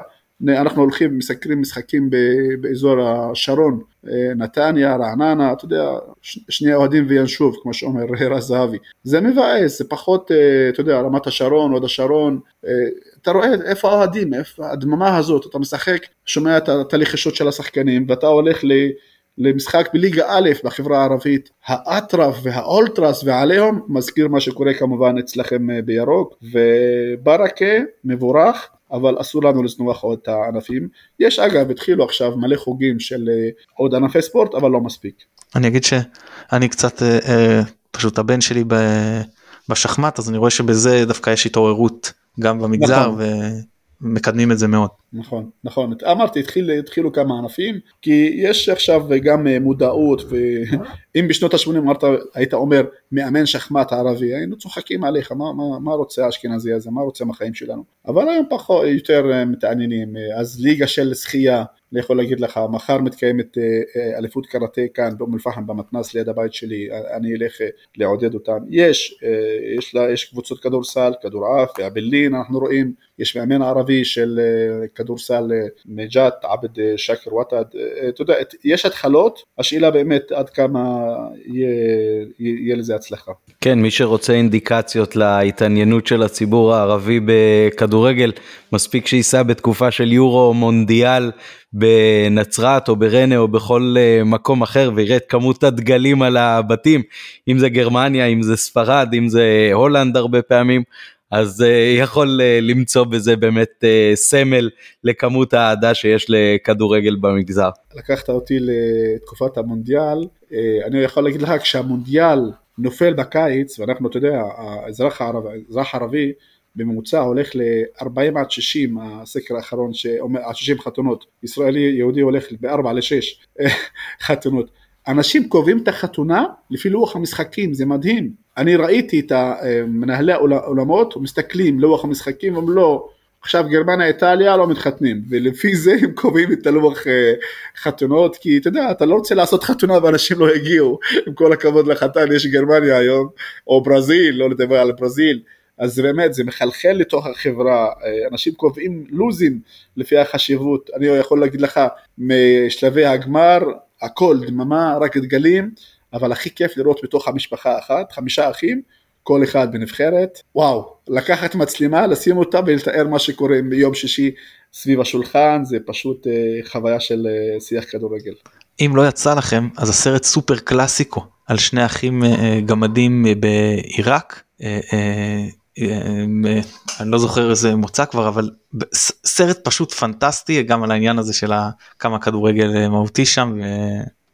אנחנו הולכים, מסקרים משחקים באזור השרון, אה, נתניה, רעננה, אתה יודע, שני אוהדים וינשוב, כמו שאומר רז זהבי. זה מבאס, זה פחות, אה, אתה יודע, רמת השרון, הוד השרון, אה, אתה רואה איפה האוהדים, איפה הדממה הזאת, אתה משחק, שומע את הלחישות של השחקנים, ואתה הולך ל... למשחק בליגה א' בחברה הערבית, האטרף והאולטרס והעליהום מזכיר מה שקורה כמובן אצלכם בירוק. וברכה מבורך אבל אסור לנו לזנוח עוד את הענפים. יש אגב, התחילו עכשיו מלא חוגים של אה, עוד ענפי ספורט, אבל לא מספיק. אני אגיד שאני קצת, אה, אה, פשוט הבן שלי בשחמט, אז אני רואה שבזה דווקא יש התעוררות גם במגזר. נכון. מקדמים את זה מאוד. נכון, נכון, אמרתי התחיל, התחילו כמה ענפים כי יש עכשיו גם מודעות ואם בשנות ה-80 אמרת, היית אומר מאמן שחמט ערבי היינו צוחקים עליך מה, מה, מה רוצה האשכנזי הזה, מה רוצה מהחיים שלנו אבל היום פחות, יותר מתעניינים אז ליגה של שחייה אני יכול להגיד לך, מחר מתקיימת אה, אה, אליפות קראטה כאן באום אל-פחם במתנ"ס ליד הבית שלי, אני אלך אה, לעודד אותם. יש, יש, לה, יש קבוצות כדורסל, כדורעף, והבלין אנחנו רואים, יש מאמן ערבי של כדורסל נג'את, עבד שקר וואטד, אתה יודע, יש התחלות, השאלה באמת עד כמה יהיה, יהיה לזה הצלחה. כן, מי שרוצה אינדיקציות להתעניינות של הציבור הערבי בכדורגל, מספיק שייסע בתקופה של יורו מונדיאל בנצרת או ברנה או בכל אה, מקום אחר ויראה את כמות הדגלים על הבתים, אם זה גרמניה, אם זה ספרד, אם זה הולנד הרבה פעמים, אז uh, יכול uh, למצוא בזה באמת uh, סמל לכמות האהדה שיש לכדורגל במגזר. לקחת אותי לתקופת המונדיאל, uh, אני יכול להגיד לך כשהמונדיאל נופל בקיץ, ואנחנו, אתה יודע, האזרח האזרח הערבי בממוצע הולך ל-40 עד 60, הסקר האחרון שאומר, עד 60 חתונות, ישראלי יהודי הולך ב-4 ל-6 חתונות. אנשים קובעים את החתונה לפי לוח המשחקים, זה מדהים. אני ראיתי את מנהלי האולמות מסתכלים לוח המשחקים, הם לא, עכשיו גרמניה איטליה לא מתחתנים, ולפי זה הם קובעים את הלוח אה, חתונות, כי אתה יודע, אתה לא רוצה לעשות חתונה ואנשים לא הגיעו, עם כל הכבוד לחתן, יש גרמניה היום, או ברזיל, לא לדבר על ברזיל. אז באמת זה מחלחל לתוך החברה, אה, אנשים קובעים לוזים לפי החשיבות, אני יכול להגיד לך משלבי הגמר הכל דממה, רק דגלים, אבל הכי כיף לראות בתוך המשפחה אחת, חמישה אחים, כל אחד בנבחרת, וואו, לקחת מצלמה, לשים אותה ולתאר מה שקורה ביום שישי סביב השולחן, זה פשוט אה, חוויה של אה, שיח כדורגל. אם לא יצא לכם, אז הסרט סופר קלאסיקו על שני אחים אה, גמדים אה, בעיראק, אה, אה, אה, אני לא זוכר איזה מוצא כבר אבל סרט פשוט פנטסטי גם על העניין הזה של כמה כדורגל אה, מהותי שם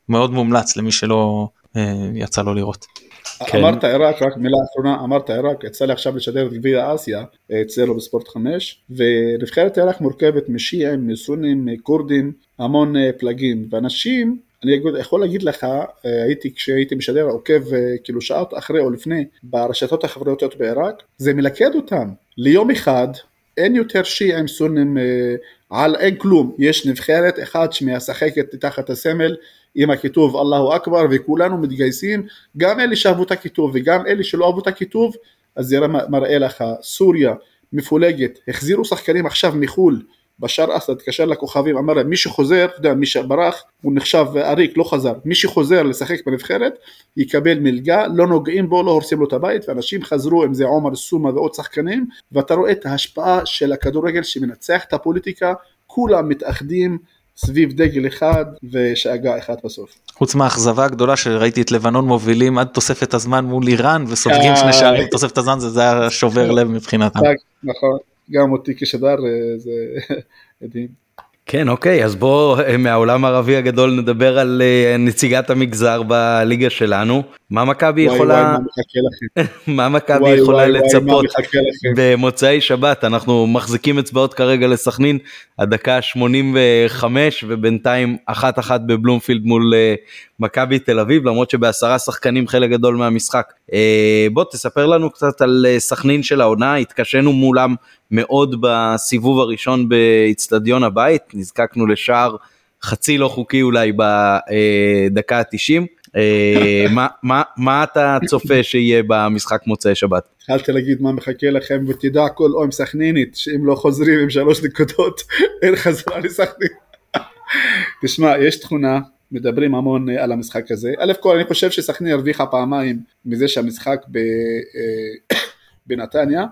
ומאוד מומלץ למי שלא אה, יצא לו לראות. כן. אמרת עיראק רק מילה אחרונה אמרת עיראק יצא לי עכשיו לשדר את גביע אסיה אצלנו בספורט 5 ונבחרת עיראק מורכבת משיעים מסונים מכורדים המון פלגים ואנשים אני יכול להגיד לך, אה, הייתי כשהייתי משדר עוקב אה, כאילו שעות אחרי או לפני ברשתות החברתיות בעיראק, זה מלכד אותם. ליום אחד אין יותר שיעים סונים אה, על אין כלום, יש נבחרת אחת שמשחקת תחת הסמל עם הכיתוב אללהו אכבר וכולנו מתגייסים, גם אלה שאהבו את הכיתוב וגם אלה שלא אהבו את הכיתוב, אז זה מראה לך, סוריה מפולגת, החזירו שחקנים עכשיו מחו"ל. בשאר אסד התקשר לכוכבים, אמר להם מי שחוזר, אתה יודע, מי שברח, הוא נחשב עריק, לא חזר, מי שחוזר לשחק בנבחרת, יקבל מלגה, לא נוגעים בו, לא הורסים לו את הבית, ואנשים חזרו, אם זה עומר סומה ועוד שחקנים, ואתה רואה את ההשפעה של הכדורגל שמנצח את הפוליטיקה, כולם מתאחדים סביב דגל אחד ושאגה אחת בסוף. חוץ מהאכזבה הגדולה שראיתי את לבנון מובילים עד תוספת הזמן מול איראן וסופגים שני שערים תוספת הזמן זה היה שובר לב מבחינתם. נכון. גם אותי כשדר אה, זה מדהים. כן אוקיי אז בוא אה, מהעולם הערבי הגדול נדבר על אה, נציגת המגזר בליגה שלנו. מה מכבי יכולה מה מכבי יכולה לצפות במוצאי שבת? אנחנו מחזיקים אצבעות כרגע לסכנין הדקה 85 ובינתיים אחת אחת בבלומפילד מול מכבי תל אביב למרות שבעשרה שחקנים חלק גדול מהמשחק. בוא תספר לנו קצת על סכנין של העונה התקשינו מולם מאוד בסיבוב הראשון באיצטדיון הבית, נזקקנו לשער חצי לא חוקי אולי בדקה ה-90. אה, מה, אתה צופה שיהיה במשחק מוצאי שבת? התחלתי להגיד מה מחכה לכם ותדע כל אום סכנינית שאם לא חוזרים עם שלוש נקודות אין חזרה לסכנין. תשמע יש תכונה מדברים המון על המשחק הזה. א' כל אני חושב שסכנין הרוויחה פעמיים מזה שהמשחק אה, בנתניה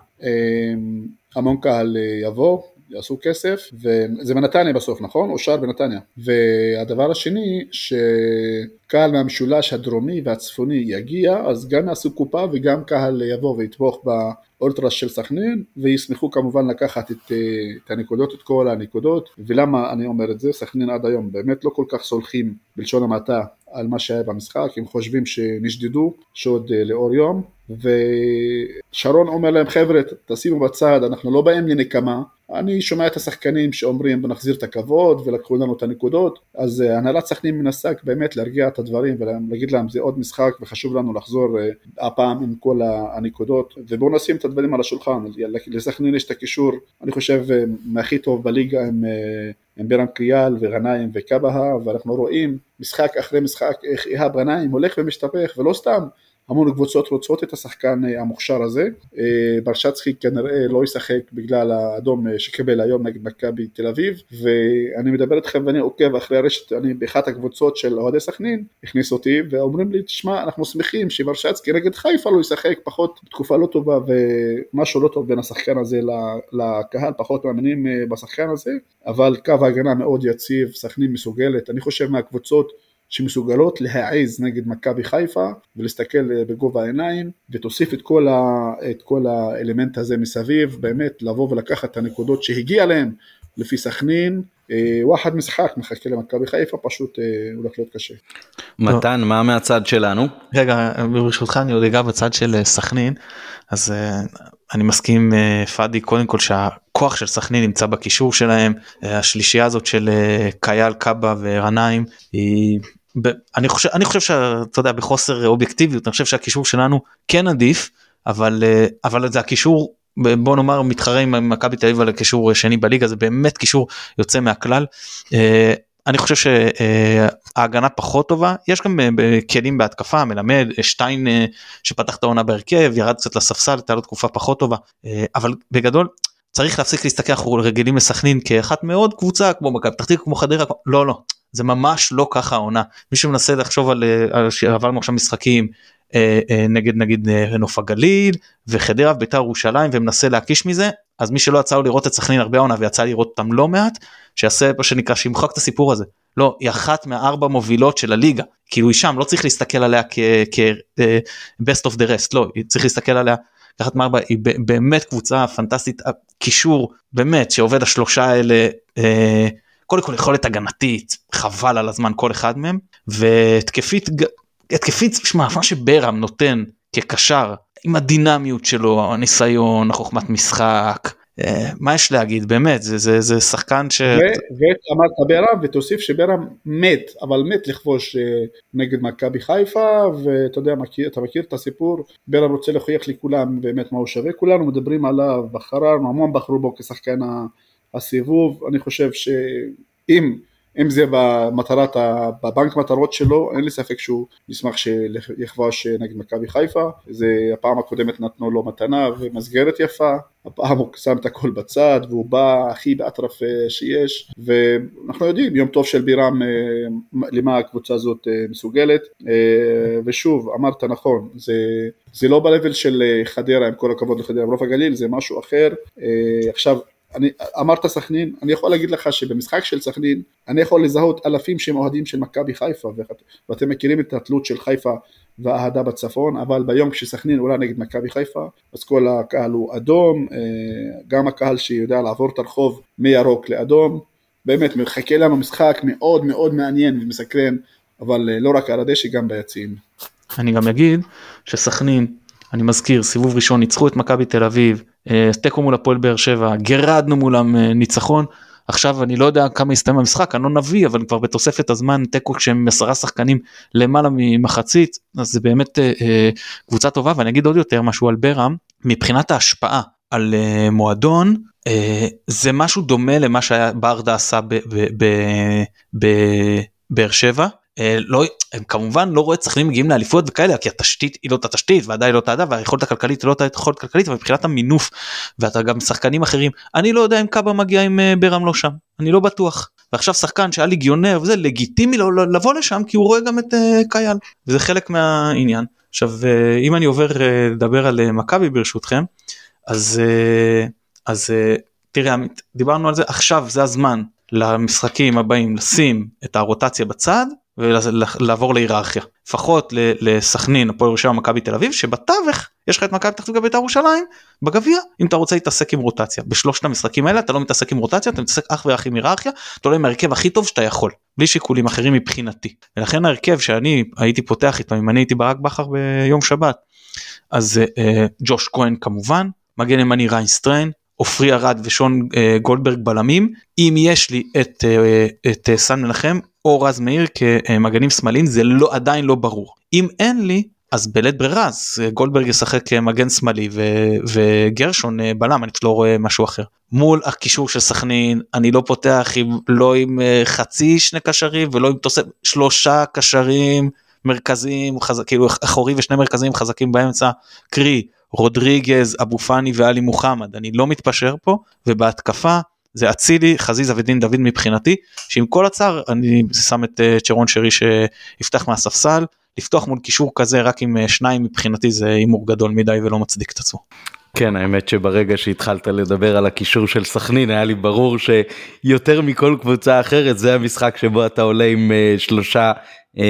המון קהל אה, יבוא, יעשו כסף, וזה בנתניה בסוף, נכון? אושר בנתניה. והדבר השני, שקהל מהמשולש הדרומי והצפוני יגיע, אז גם יעשו קופה וגם קהל יבוא ויתמוך באולטרס של סכנין, וישמחו כמובן לקחת את, אה, את הנקודות, את כל הנקודות, ולמה אני אומר את זה? סכנין עד היום באמת לא כל כך סולחים בלשון המעטה על מה שהיה במשחק, הם חושבים שנשדדו, שעוד אה, לאור יום, ושרון אומר להם חבר'ה תשימו בצד אנחנו לא באים לנקמה. אני שומע את השחקנים שאומרים נחזיר את הכבוד ולקחו לנו את הנקודות. אז אה, הנהלת סכנין מנסה באמת להרגיע את הדברים ולהגיד להם זה עוד משחק וחשוב לנו לחזור אה, הפעם עם כל הנקודות. ובואו נשים את הדברים על השולחן. לסכנין יש את הקישור אני חושב מהכי טוב בליגה עם, עם בירם קריאל וגנאים וקבהה ואנחנו רואים משחק אחרי משחק איך איהאב גנאים הולך ומשתפך ולא סתם המון קבוצות רוצות את השחקן אה, המוכשר הזה, אה, ברשצקי כנראה לא ישחק בגלל האדום אה, שקיבל היום נגד מכבי תל אביב, ואני מדבר איתכם ואני עוקב אחרי הרשת, אני באחת הקבוצות של אוהדי סכנין, הכניס אותי ואומרים לי, תשמע, אנחנו שמחים שברשצקי נגד חיפה לא ישחק, פחות תקופה לא טובה ומשהו לא טוב בין השחקן הזה לקהל, פחות מאמינים בשחקן הזה, אבל קו ההגנה מאוד יציב, סכנין מסוגלת, אני חושב מהקבוצות שמסוגלות להעז נגד מכבי חיפה ולהסתכל בגובה העיניים ותוסיף את כל, ה, את כל האלמנט הזה מסביב, באמת לבוא ולקחת את הנקודות שהגיע להם לפי סכנין, אה, וואחד משחק מחכה למכבי חיפה, פשוט אה, הולך להיות קשה. מתן, מה מהצד שלנו? רגע, ברשותך אני עוד אגע בצד של אה, סכנין, אז אני מסכים פאדי קודם כל שהכוח של סכנין נמצא בקישור שלהם, השלישייה הזאת של קייל, קאבה ורנאים היא אני חושב אני חושב שאתה יודע בחוסר אובייקטיביות אני חושב שהקישור שלנו כן עדיף אבל אבל זה הקישור בוא נאמר מתחרה עם מכבי תל אביב על הקישור שני בליגה זה באמת קישור יוצא מהכלל. אה, אני חושב שההגנה פחות טובה יש גם אה, כלים בהתקפה מלמד שטיין אה, שפתח את העונה בהרכב ירד קצת לספסל הייתה לו תקופה פחות טובה אבל בגדול צריך להפסיק להסתכל אנחנו רגילים לסכנין כאחת מאוד קבוצה כמו מכבי פתח כמו חדרה לא לא זה ממש לא ככה העונה. מי שמנסה לחשוב על, על שעברנו עכשיו משחקים אה, אה, נגד נגיד אה, נוף הגליל וחדרה בית"ר ירושלים ומנסה להקיש מזה אז מי שלא יצא לו לראות את סכנין הרבה עונה ויצא לראות אותם לא מעט שיעשה מה שנקרא שימחק את הסיפור הזה. לא היא אחת מארבע מובילות של הליגה. כאילו היא שם לא צריך להסתכל עליה כ-best of the rest לא צריך להסתכל עליה לקחת מארבע היא באמת קבוצה פנטסטית קישור באמת שעובד השלושה האלה קודם כל יכולת הגנתית חבל על הזמן כל אחד מהם והתקפית התקפית, שמע, מה שברם נותן כקשר עם הדינמיות שלו, הניסיון, החוכמת משחק, אה, מה יש להגיד? באמת זה זה זה שחקן ש... ואמרת ברם ותוסיף שברם מת אבל מת לכבוש אה, נגד מכבי חיפה ואתה יודע מכיר, אתה מכיר את הסיפור? ברם רוצה להוכיח לכולם באמת מה הוא שווה. כולנו מדברים עליו בחררנו המון בחרו בו כשחקן הסיבוב אני חושב שאם אם זה במטרת, בבנק מטרות שלו, אין לי ספק שהוא ישמח שיכבוש נגד מכבי חיפה, זה הפעם הקודמת נתנו לו מתנה ומסגרת יפה, הפעם הוא שם את הכל בצד והוא בא הכי באטרף אה, שיש. ואנחנו יודעים יום טוב של בירם אה, למה הקבוצה הזאת אה, מסוגלת. ושוב אמרת נכון זה, זה לא ב של חדרה עם כל הכבוד לחדרה ברוב הגליל זה משהו אחר. עכשיו אני, אמרת סכנין, אני יכול להגיד לך שבמשחק של סכנין, אני יכול לזהות אלפים שהם אוהדים של מכבי חיפה, ואתם מכירים את התלות של חיפה והאהדה בצפון, אבל ביום כשסכנין עולה נגד מכבי חיפה, אז כל הקהל הוא אדום, אה, גם הקהל שיודע לעבור את הרחוב מירוק לאדום, באמת מחכה לנו משחק מאוד מאוד מעניין ומסקרן, אבל אה, לא רק על הדשא, גם ביציעים. אני גם אגיד שסכנין, אני מזכיר, סיבוב ראשון ניצחו את מכבי תל אביב, תיקו מול הפועל באר שבע, גירדנו מולם אה, ניצחון. עכשיו אני לא יודע כמה יסתיים המשחק, אני לא נביא, אבל כבר בתוספת הזמן תיקו כשהם עשרה שחקנים למעלה ממחצית, אז זה באמת אה, אה, קבוצה טובה, ואני אגיד עוד יותר משהו על ברם, מבחינת ההשפעה על אה, מועדון, אה, זה משהו דומה למה שהיה ברדה עשה בבאר שבע, אה, לא הם כמובן לא רואה סכנין מגיעים לאליפות וכאלה כי התשתית היא לא את התשתית ועדיין לא את האדם והיכולת הכלכלית היא לא את היכולת הכלכלית אבל מבחינת המינוף ואתה גם שחקנים אחרים אני לא יודע אם קאבה מגיע עם אה, ברם לא שם אני לא בטוח. ועכשיו שחקן שהיה ליגיונר וזה לגיטימי לו לבוא לשם כי הוא רואה גם את אה, קייל וזה חלק מהעניין. עכשיו אם אני עובר לדבר על מכבי ברשותכם אז אז תראה דיברנו על זה עכשיו זה הזמן למשחקים הבאים לשים את הרוטציה בצד ולעבור להיררכיה. לפחות לסכנין הפועל ירושלים מכבי תל אביב שבתווך יש לך את מכבי פתח בית"ר ירושלים בגביע אם אתה רוצה להתעסק עם רוטציה. בשלושת המשחקים האלה אתה לא מתעסק עם רוטציה אתה מתעסק אך ורק עם היררכיה אתה עולה עם ההרכב הכי טוב שאתה יכול בלי שיקולים אחרים מבחינתי. ולכן ההרכב שאני הייתי פותח איתו אם אני הייתי ברק בכר ביום שבת אז אה, ג'וש כהן כמובן מגן ימני ריין סטריין עופרי ארד ושון אה, גולדברג בלמים. אם יש לי את, אה, את אה, סאן מנחם או רז מאיר כמגנים שמאליים זה לא עדיין לא ברור. אם אין לי אז בלית ברירה אז גולדברג ישחק מגן שמאלי ו- וגרשון בלם אני לא רואה משהו אחר. מול הקישור של סכנין אני לא פותח עם לא עם חצי שני קשרים ולא עם תוספת שלושה קשרים מרכזיים חזק כאילו אחורי ושני מרכזיים חזקים באמצע קרי רודריגז, אבו פאני ואלי מוחמד, אני לא מתפשר פה, ובהתקפה זה אצילי, חזיזה ודין דוד מבחינתי, שעם כל הצער אני שם את uh, צ'רון שרי שיפתח מהספסל, לפתוח מול קישור כזה רק עם uh, שניים מבחינתי זה הימור גדול מדי ולא מצדיק את עצמו. כן האמת שברגע שהתחלת לדבר על הקישור של סכנין היה לי ברור שיותר מכל קבוצה אחרת זה המשחק שבו אתה עולה עם uh, שלושה uh,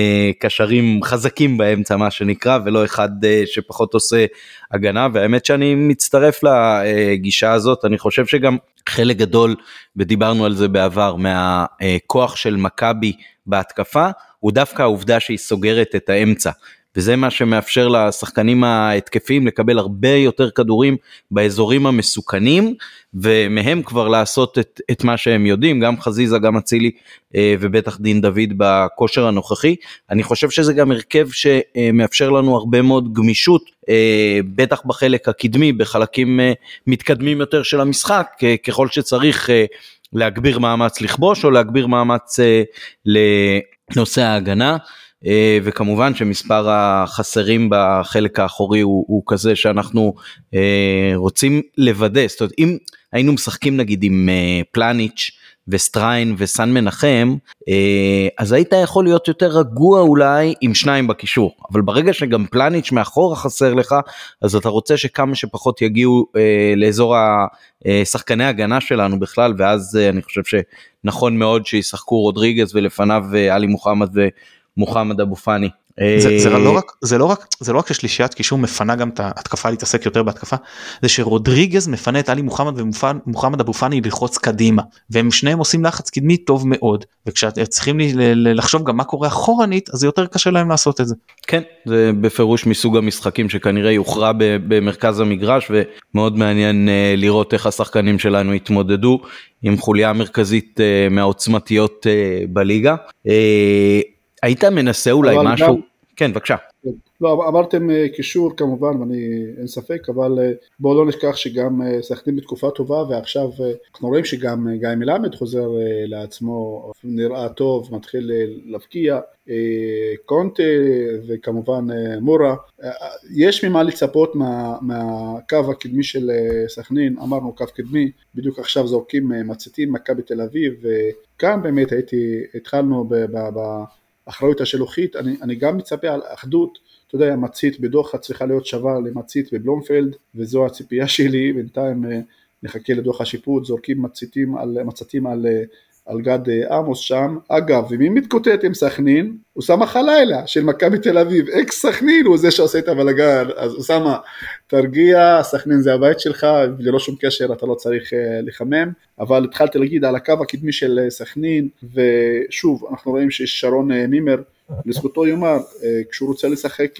קשרים חזקים באמצע מה שנקרא ולא אחד uh, שפחות עושה הגנה והאמת שאני מצטרף לגישה הזאת אני חושב שגם חלק גדול ודיברנו על זה בעבר מהכוח של מכבי בהתקפה הוא דווקא העובדה שהיא סוגרת את האמצע. וזה מה שמאפשר לשחקנים ההתקפיים לקבל הרבה יותר כדורים באזורים המסוכנים ומהם כבר לעשות את, את מה שהם יודעים גם חזיזה גם אצילי אה, ובטח דין דוד בכושר הנוכחי אני חושב שזה גם הרכב שמאפשר לנו הרבה מאוד גמישות אה, בטח בחלק הקדמי בחלקים אה, מתקדמים יותר של המשחק ככל שצריך להגביר מאמץ לכבוש או להגביר מאמץ לנושא ההגנה. אה, וכמובן שמספר החסרים בחלק האחורי הוא, הוא כזה שאנחנו אה, רוצים לוודא, זאת אומרת אם היינו משחקים נגיד עם אה, פלניץ' וסטריין וסן מנחם אז היית יכול להיות יותר רגוע אולי עם שניים בקישור. אבל ברגע שגם פלניץ' מאחורה חסר לך אז אתה רוצה שכמה שפחות יגיעו לאזור השחקני הגנה שלנו בכלל ואז אני חושב שנכון מאוד שישחקו רודריגז ולפניו עלי מוחמד מוחמד אבו פאני. זה, זה, לא רק, זה לא רק זה לא רק ששלישיית קישור מפנה גם את ההתקפה להתעסק יותר בהתקפה זה שרודריגז מפנה את עלי מוחמד ומוחמד אבו פאני ללחוץ קדימה והם שניהם עושים לחץ קדמי טוב מאוד וכשצריכים לחשוב גם מה קורה אחורנית אז יותר קשה להם לעשות את זה. כן זה בפירוש מסוג המשחקים שכנראה יוכרע במרכז המגרש ומאוד מעניין אה, לראות איך השחקנים שלנו יתמודדו עם חוליה מרכזית אה, מהעוצמתיות אה, בליגה. היית מנסה אולי משהו? גם... כן, בבקשה. לא, אמרתם אה, קישור כמובן, ואני אין ספק, אבל אה, בואו לא נשכח שגם אה, סכנין בתקופה טובה, ועכשיו אנחנו רואים שגם גיא מלמד חוזר לעצמו, נראה טוב, מתחיל להבקיע, קונטה וכמובן מורה. יש ממה לצפות מה, מהקו הקדמי של סכנין, אמרנו קו קדמי, בדיוק עכשיו זורקים מציתים מכבי תל אביב, וכאן באמת הייתי, התחלנו ב... ב, ב האחריות השלוחית, אני, אני גם מצפה על אחדות, אתה יודע, מצית בדוחה צריכה להיות שווה למצית בבלומפלד, וזו הציפייה שלי, בינתיים אה, נחכה לדוח השיפוט, זורקים מציתים על, מצתים על, אה, על גד אה, עמוס שם. אגב, ומי מתקוטט עם סכנין? אוסאמה חלילה של מכבי תל אביב, אקס סכנין הוא זה שעושה את הבלאגן, אז אוסאמה, תרגיע, סכנין זה הבית שלך, ללא שום קשר אתה לא צריך לחמם, אבל התחלתי להגיד על הקו הקדמי של סכנין, ושוב, אנחנו רואים ששרון מימר, לזכותו יאמר, כשהוא רוצה לשחק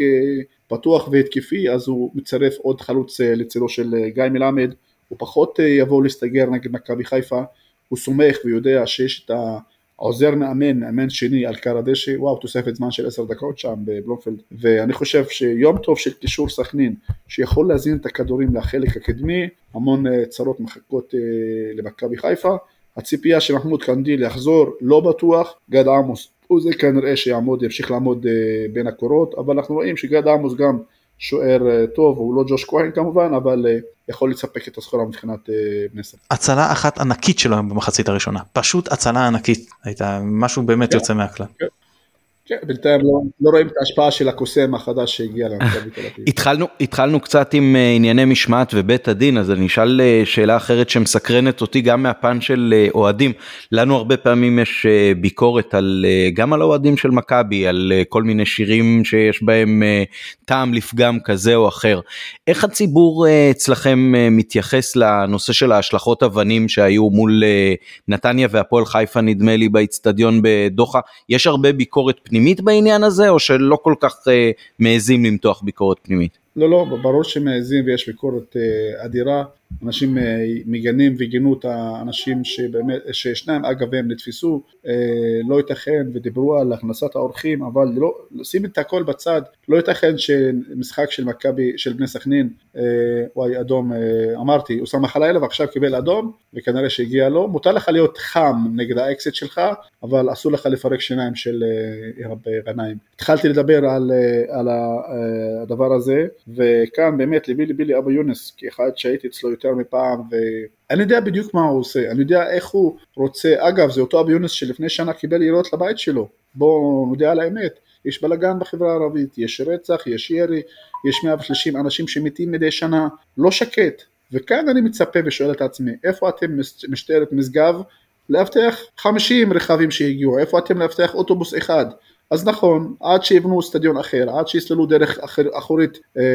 פתוח והתקפי, אז הוא מצרף עוד חלוץ לצדו של גיא מלמד, הוא פחות יבוא להסתגר נגד מכבי חיפה, הוא סומך ויודע שיש את העוזר מאמן, מאמן שני על קר הדשא, וואו, תוספת זמן של עשר דקות שם בבלומפלד, ואני חושב שיום טוב של קישור סכנין, שיכול להזין את הכדורים לחלק הקדמי, המון אה, צרות מחכות אה, למכבי חיפה, הציפייה שמחמוד קנדיל יחזור, לא בטוח, גד עמוס הוא זה כנראה שיעמוד, ימשיך לעמוד אה, בין הקורות, אבל אנחנו רואים שגד עמוס גם שוער אה, טוב, הוא לא ג'וש כהן כמובן, אבל אה, יכול לספק את הסחורה מבחינת אה, בני סכנין. הצלה אחת ענקית שלו במחצית הראשונה, פשוט הצלה ענקית, הייתה משהו באמת כן, יוצא מהכלל. כן. בינתיים לא, לא רואים את ההשפעה של הקוסם החדש שהגיע למכבי תל אביב. התחלנו, קצת עם אה, ענייני משמעת ובית הדין, אז אני אשאל אה, שאלה אחרת שמסקרנת אותי גם מהפן של אה, אוהדים. לנו הרבה פעמים יש ביקורת על, גם על אוהדים של מכבי, על כל מיני שירים שיש בהם טעם לפגם כזה או אחר. איך הציבור אצלכם מתייחס לנושא של ההשלכות אבנים שהיו מול נתניה והפועל חיפה נדמה לי באיצטדיון בדוחה? יש הרבה ביקורת פנימית בעניין הזה, או שלא כל כך אה, מעזים למתוח ביקורת פנימית? לא, לא, ברור שמעזים ויש ביקורת אה, אדירה. אנשים אה, מגנים וגינו את האנשים שבאמת, ששניים אגב הם נתפסו, אה, לא ייתכן ודיברו על הכנסת האורחים, אבל לא, שים את הכל בצד, לא ייתכן שמשחק של מכבי, של בני סכנין, וואי אדום, אמרתי, אוסאמה חלאילה ועכשיו קיבל אדום, וכנראה שהגיע לו, מותר לך להיות חם נגד האקסית שלך, אבל אסור לך לפרק שיניים של גנאים. התחלתי לדבר על, על הדבר הזה, וכאן באמת ליבי ליבי לאבו יונס, כאחד שהייתי אצלו יותר מפעם, ואני יודע בדיוק מה הוא עושה, אני יודע איך הוא רוצה, אגב זה אותו אבו יונס שלפני שנה קיבל יריעות לבית שלו, בואו נודה על האמת, יש בלאגן בחברה הערבית, יש רצח, יש ירי, יש 130 אנשים שמתים מדי שנה, לא שקט, וכאן אני מצפה ושואל את עצמי, איפה אתם משטרת משגב? לאבטח 50 רכבים שהגיעו, איפה אתם לאבטח אוטובוס אחד? אז נכון, עד שיבנו סטדיון אחר, עד שיסללו דרך אחר, אחורית אה, אה,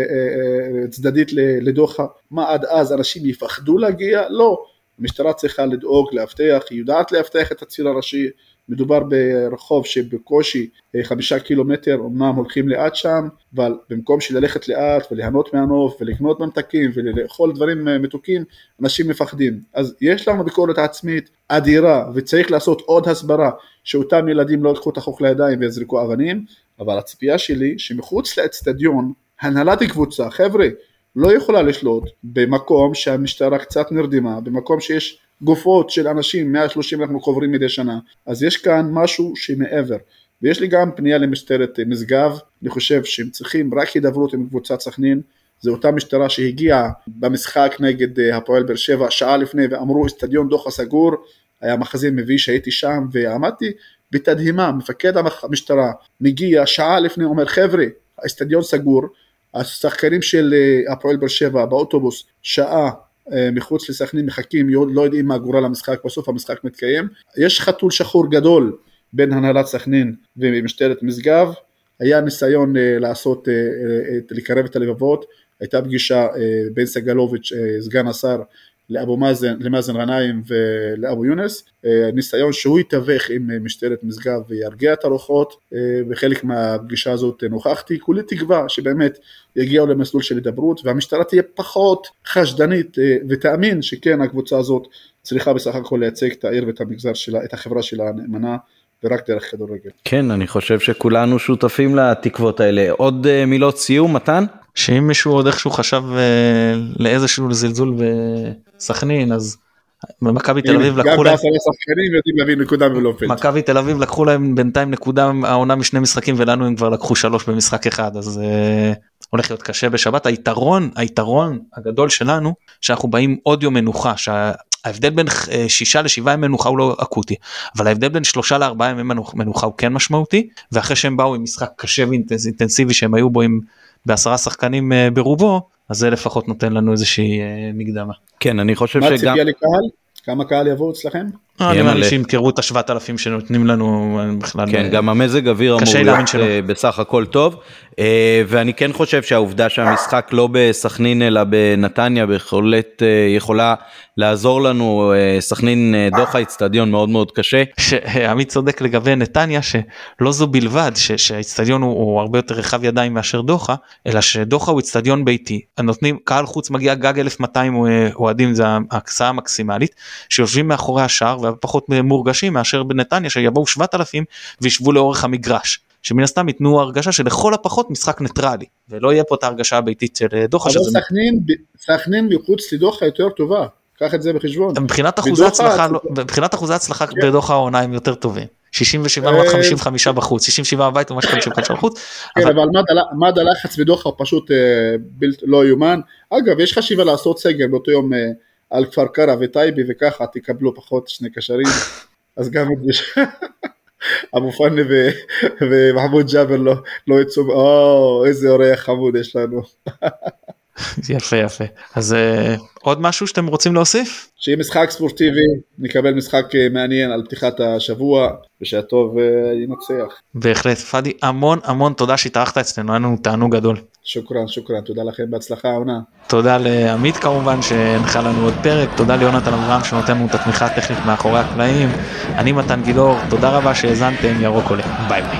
אה, צדדית לדוחה, מה עד אז אנשים יפחדו להגיע? לא. המשטרה צריכה לדאוג, לאבטח, היא יודעת לאבטח את הציר הראשי, מדובר ברחוב שבקושי אה, חמישה קילומטר, אמנם הולכים לאט שם, אבל במקום שללכת לאט וליהנות מהנוף ולקנות ממתקים ולאכול דברים אה, מתוקים, אנשים מפחדים. אז יש לנו ביקורת עצמית אדירה וצריך לעשות עוד הסברה שאותם ילדים לא יקחו את החוק לידיים ויזרקו אבנים, אבל הציפייה שלי שמחוץ לאצטדיון הנהלת קבוצה, חבר'ה, לא יכולה לשלוט במקום שהמשטרה קצת נרדמה, במקום שיש גופות של אנשים, 130 אנחנו קוברים מדי שנה, אז יש כאן משהו שמעבר. ויש לי גם פנייה למשטרת משגב, אני חושב שהם צריכים רק הידברות עם קבוצת סכנין, זו אותה משטרה שהגיעה במשחק נגד אה, הפועל באר שבע שעה לפני ואמרו אצטדיון דוחה סגור, היה מחזה מביש, הייתי שם ועמדתי בתדהימה, מפקד המשטרה מגיע שעה לפני, אומר חבר'ה, האצטדיון סגור, השחקנים של אה, הפועל באר שבע באוטובוס שעה אה, מחוץ לסכנין מחכים, לא יודעים מה גורל המשחק, בסוף המשחק מתקיים. יש חתול שחור גדול בין הנהלת סכנין ומשטרת משגב, היה ניסיון אה, לעשות, לקרב את הלבבות, הייתה פגישה בין סגלוביץ', סגן השר, לאבו מאזן, למאזן גנאים ולאבו יונס, אה, ניסיון שהוא יתווך עם אה, משטרת משגב וירגיע את הרוחות, אה, מהפגישה הזאת נוכחתי, כולי תקווה שבאמת יגיעו למסלול של הידברות והמשטרה תהיה פחות חשדנית ותאמין שכן הקבוצה הזאת צריכה בסך הכל לייצג את העיר ואת המגזר שלה, את החברה שלה נאמנה ורק דרך כדורגל. כן, אני חושב שכולנו שותפים לתקוות האלה. עוד מילות סיום, מתן? שאם מישהו עוד איכשהו חשב לאיזשהו זלזול בסכנין אז מכבי תל אביב לקחו להם מכבי תל אביב לקחו להם בינתיים נקודה העונה משני משחקים ולנו הם כבר לקחו שלוש במשחק אחד אז uh, הולך להיות קשה בשבת. היתרון היתרון הגדול שלנו שאנחנו באים עוד יום מנוחה שההבדל בין uh, שישה לשבעה ימי מנוחה הוא לא אקוטי אבל ההבדל בין שלושה לארבעה ימי מנוחה הוא כן משמעותי ואחרי שהם באו עם משחק קשה ואינטנסיבי שהם היו בו עם בעשרה שחקנים uh, ברובו אז זה לפחות נותן לנו איזושהי uh, מקדמה. כן אני חושב שגם... מה ציפייה לקהל? כמה קהל יבוא אצלכם? אה, נראה לי שימכרו את השבעת אלפים שנותנים לנו בכלל. כן, אה, גם המזג אוויר אמור להיות בסך הכל טוב, ואני כן חושב שהעובדה שהמשחק לא בסכנין אלא בנתניה בהחלט יכולה לעזור לנו, סכנין דוחה אצטדיון מאוד מאוד קשה. עמית צודק לגבי נתניה שלא זו בלבד שהאצטדיון הוא, הוא הרבה יותר רחב ידיים מאשר דוחה, אלא שדוחה הוא אצטדיון ביתי, נותנים, קהל חוץ מגיע גג 1200 אוהדים זה ההקצאה המקסימלית, שיושבים מאחורי השער ופחות מורגשים מאשר בנתניה שיבואו 7,000 וישבו לאורך המגרש. שמן הסתם ייתנו הרגשה שלכל הפחות משחק ניטרלי ולא יהיה פה את ההרגשה הביתית של דוחה. אבל סכנין, סכנין מחוץ לדוחה יותר טובה, קח את זה בחשבון. מבחינת אחוזי הצלחה, לא- מבחינת אחוזי הצלחה כן. בדוחה העונה הם יותר טובים. 67 לעומת 55 אה, בחוץ, 67 בבית וממש 55 בחוץ. כן, אבל מד הלחץ בדוחה פשוט אה, לא יאומן. אגב, יש חשיבה לעשות סגר באותו יום אה, על כפר קרע וטייבי וככה תקבלו פחות שני קשרים, אז גם אבו פאני ומחמוד ג'אבר לא, לא יצאו, או איזה אורח חמוד יש לנו. יפה יפה אז uh, עוד משהו שאתם רוצים להוסיף? שיהיה משחק ספורטיבי נקבל משחק uh, מעניין על פתיחת השבוע ושהטוב uh, ינצח. בהחלט פאדי המון המון תודה שהתארחת אצלנו היה לנו תענוג גדול. שוקרן, שוקרן, תודה לכם, בהצלחה העונה. תודה לעמית כמובן שהנחה לנו עוד פרק, תודה ליונתן אברהם שנותן לנו את התמיכה הטכנית מאחורי הקלעים, אני מתן גילאור, תודה רבה שהאזנתם, ירוק עולה, ביי ביי.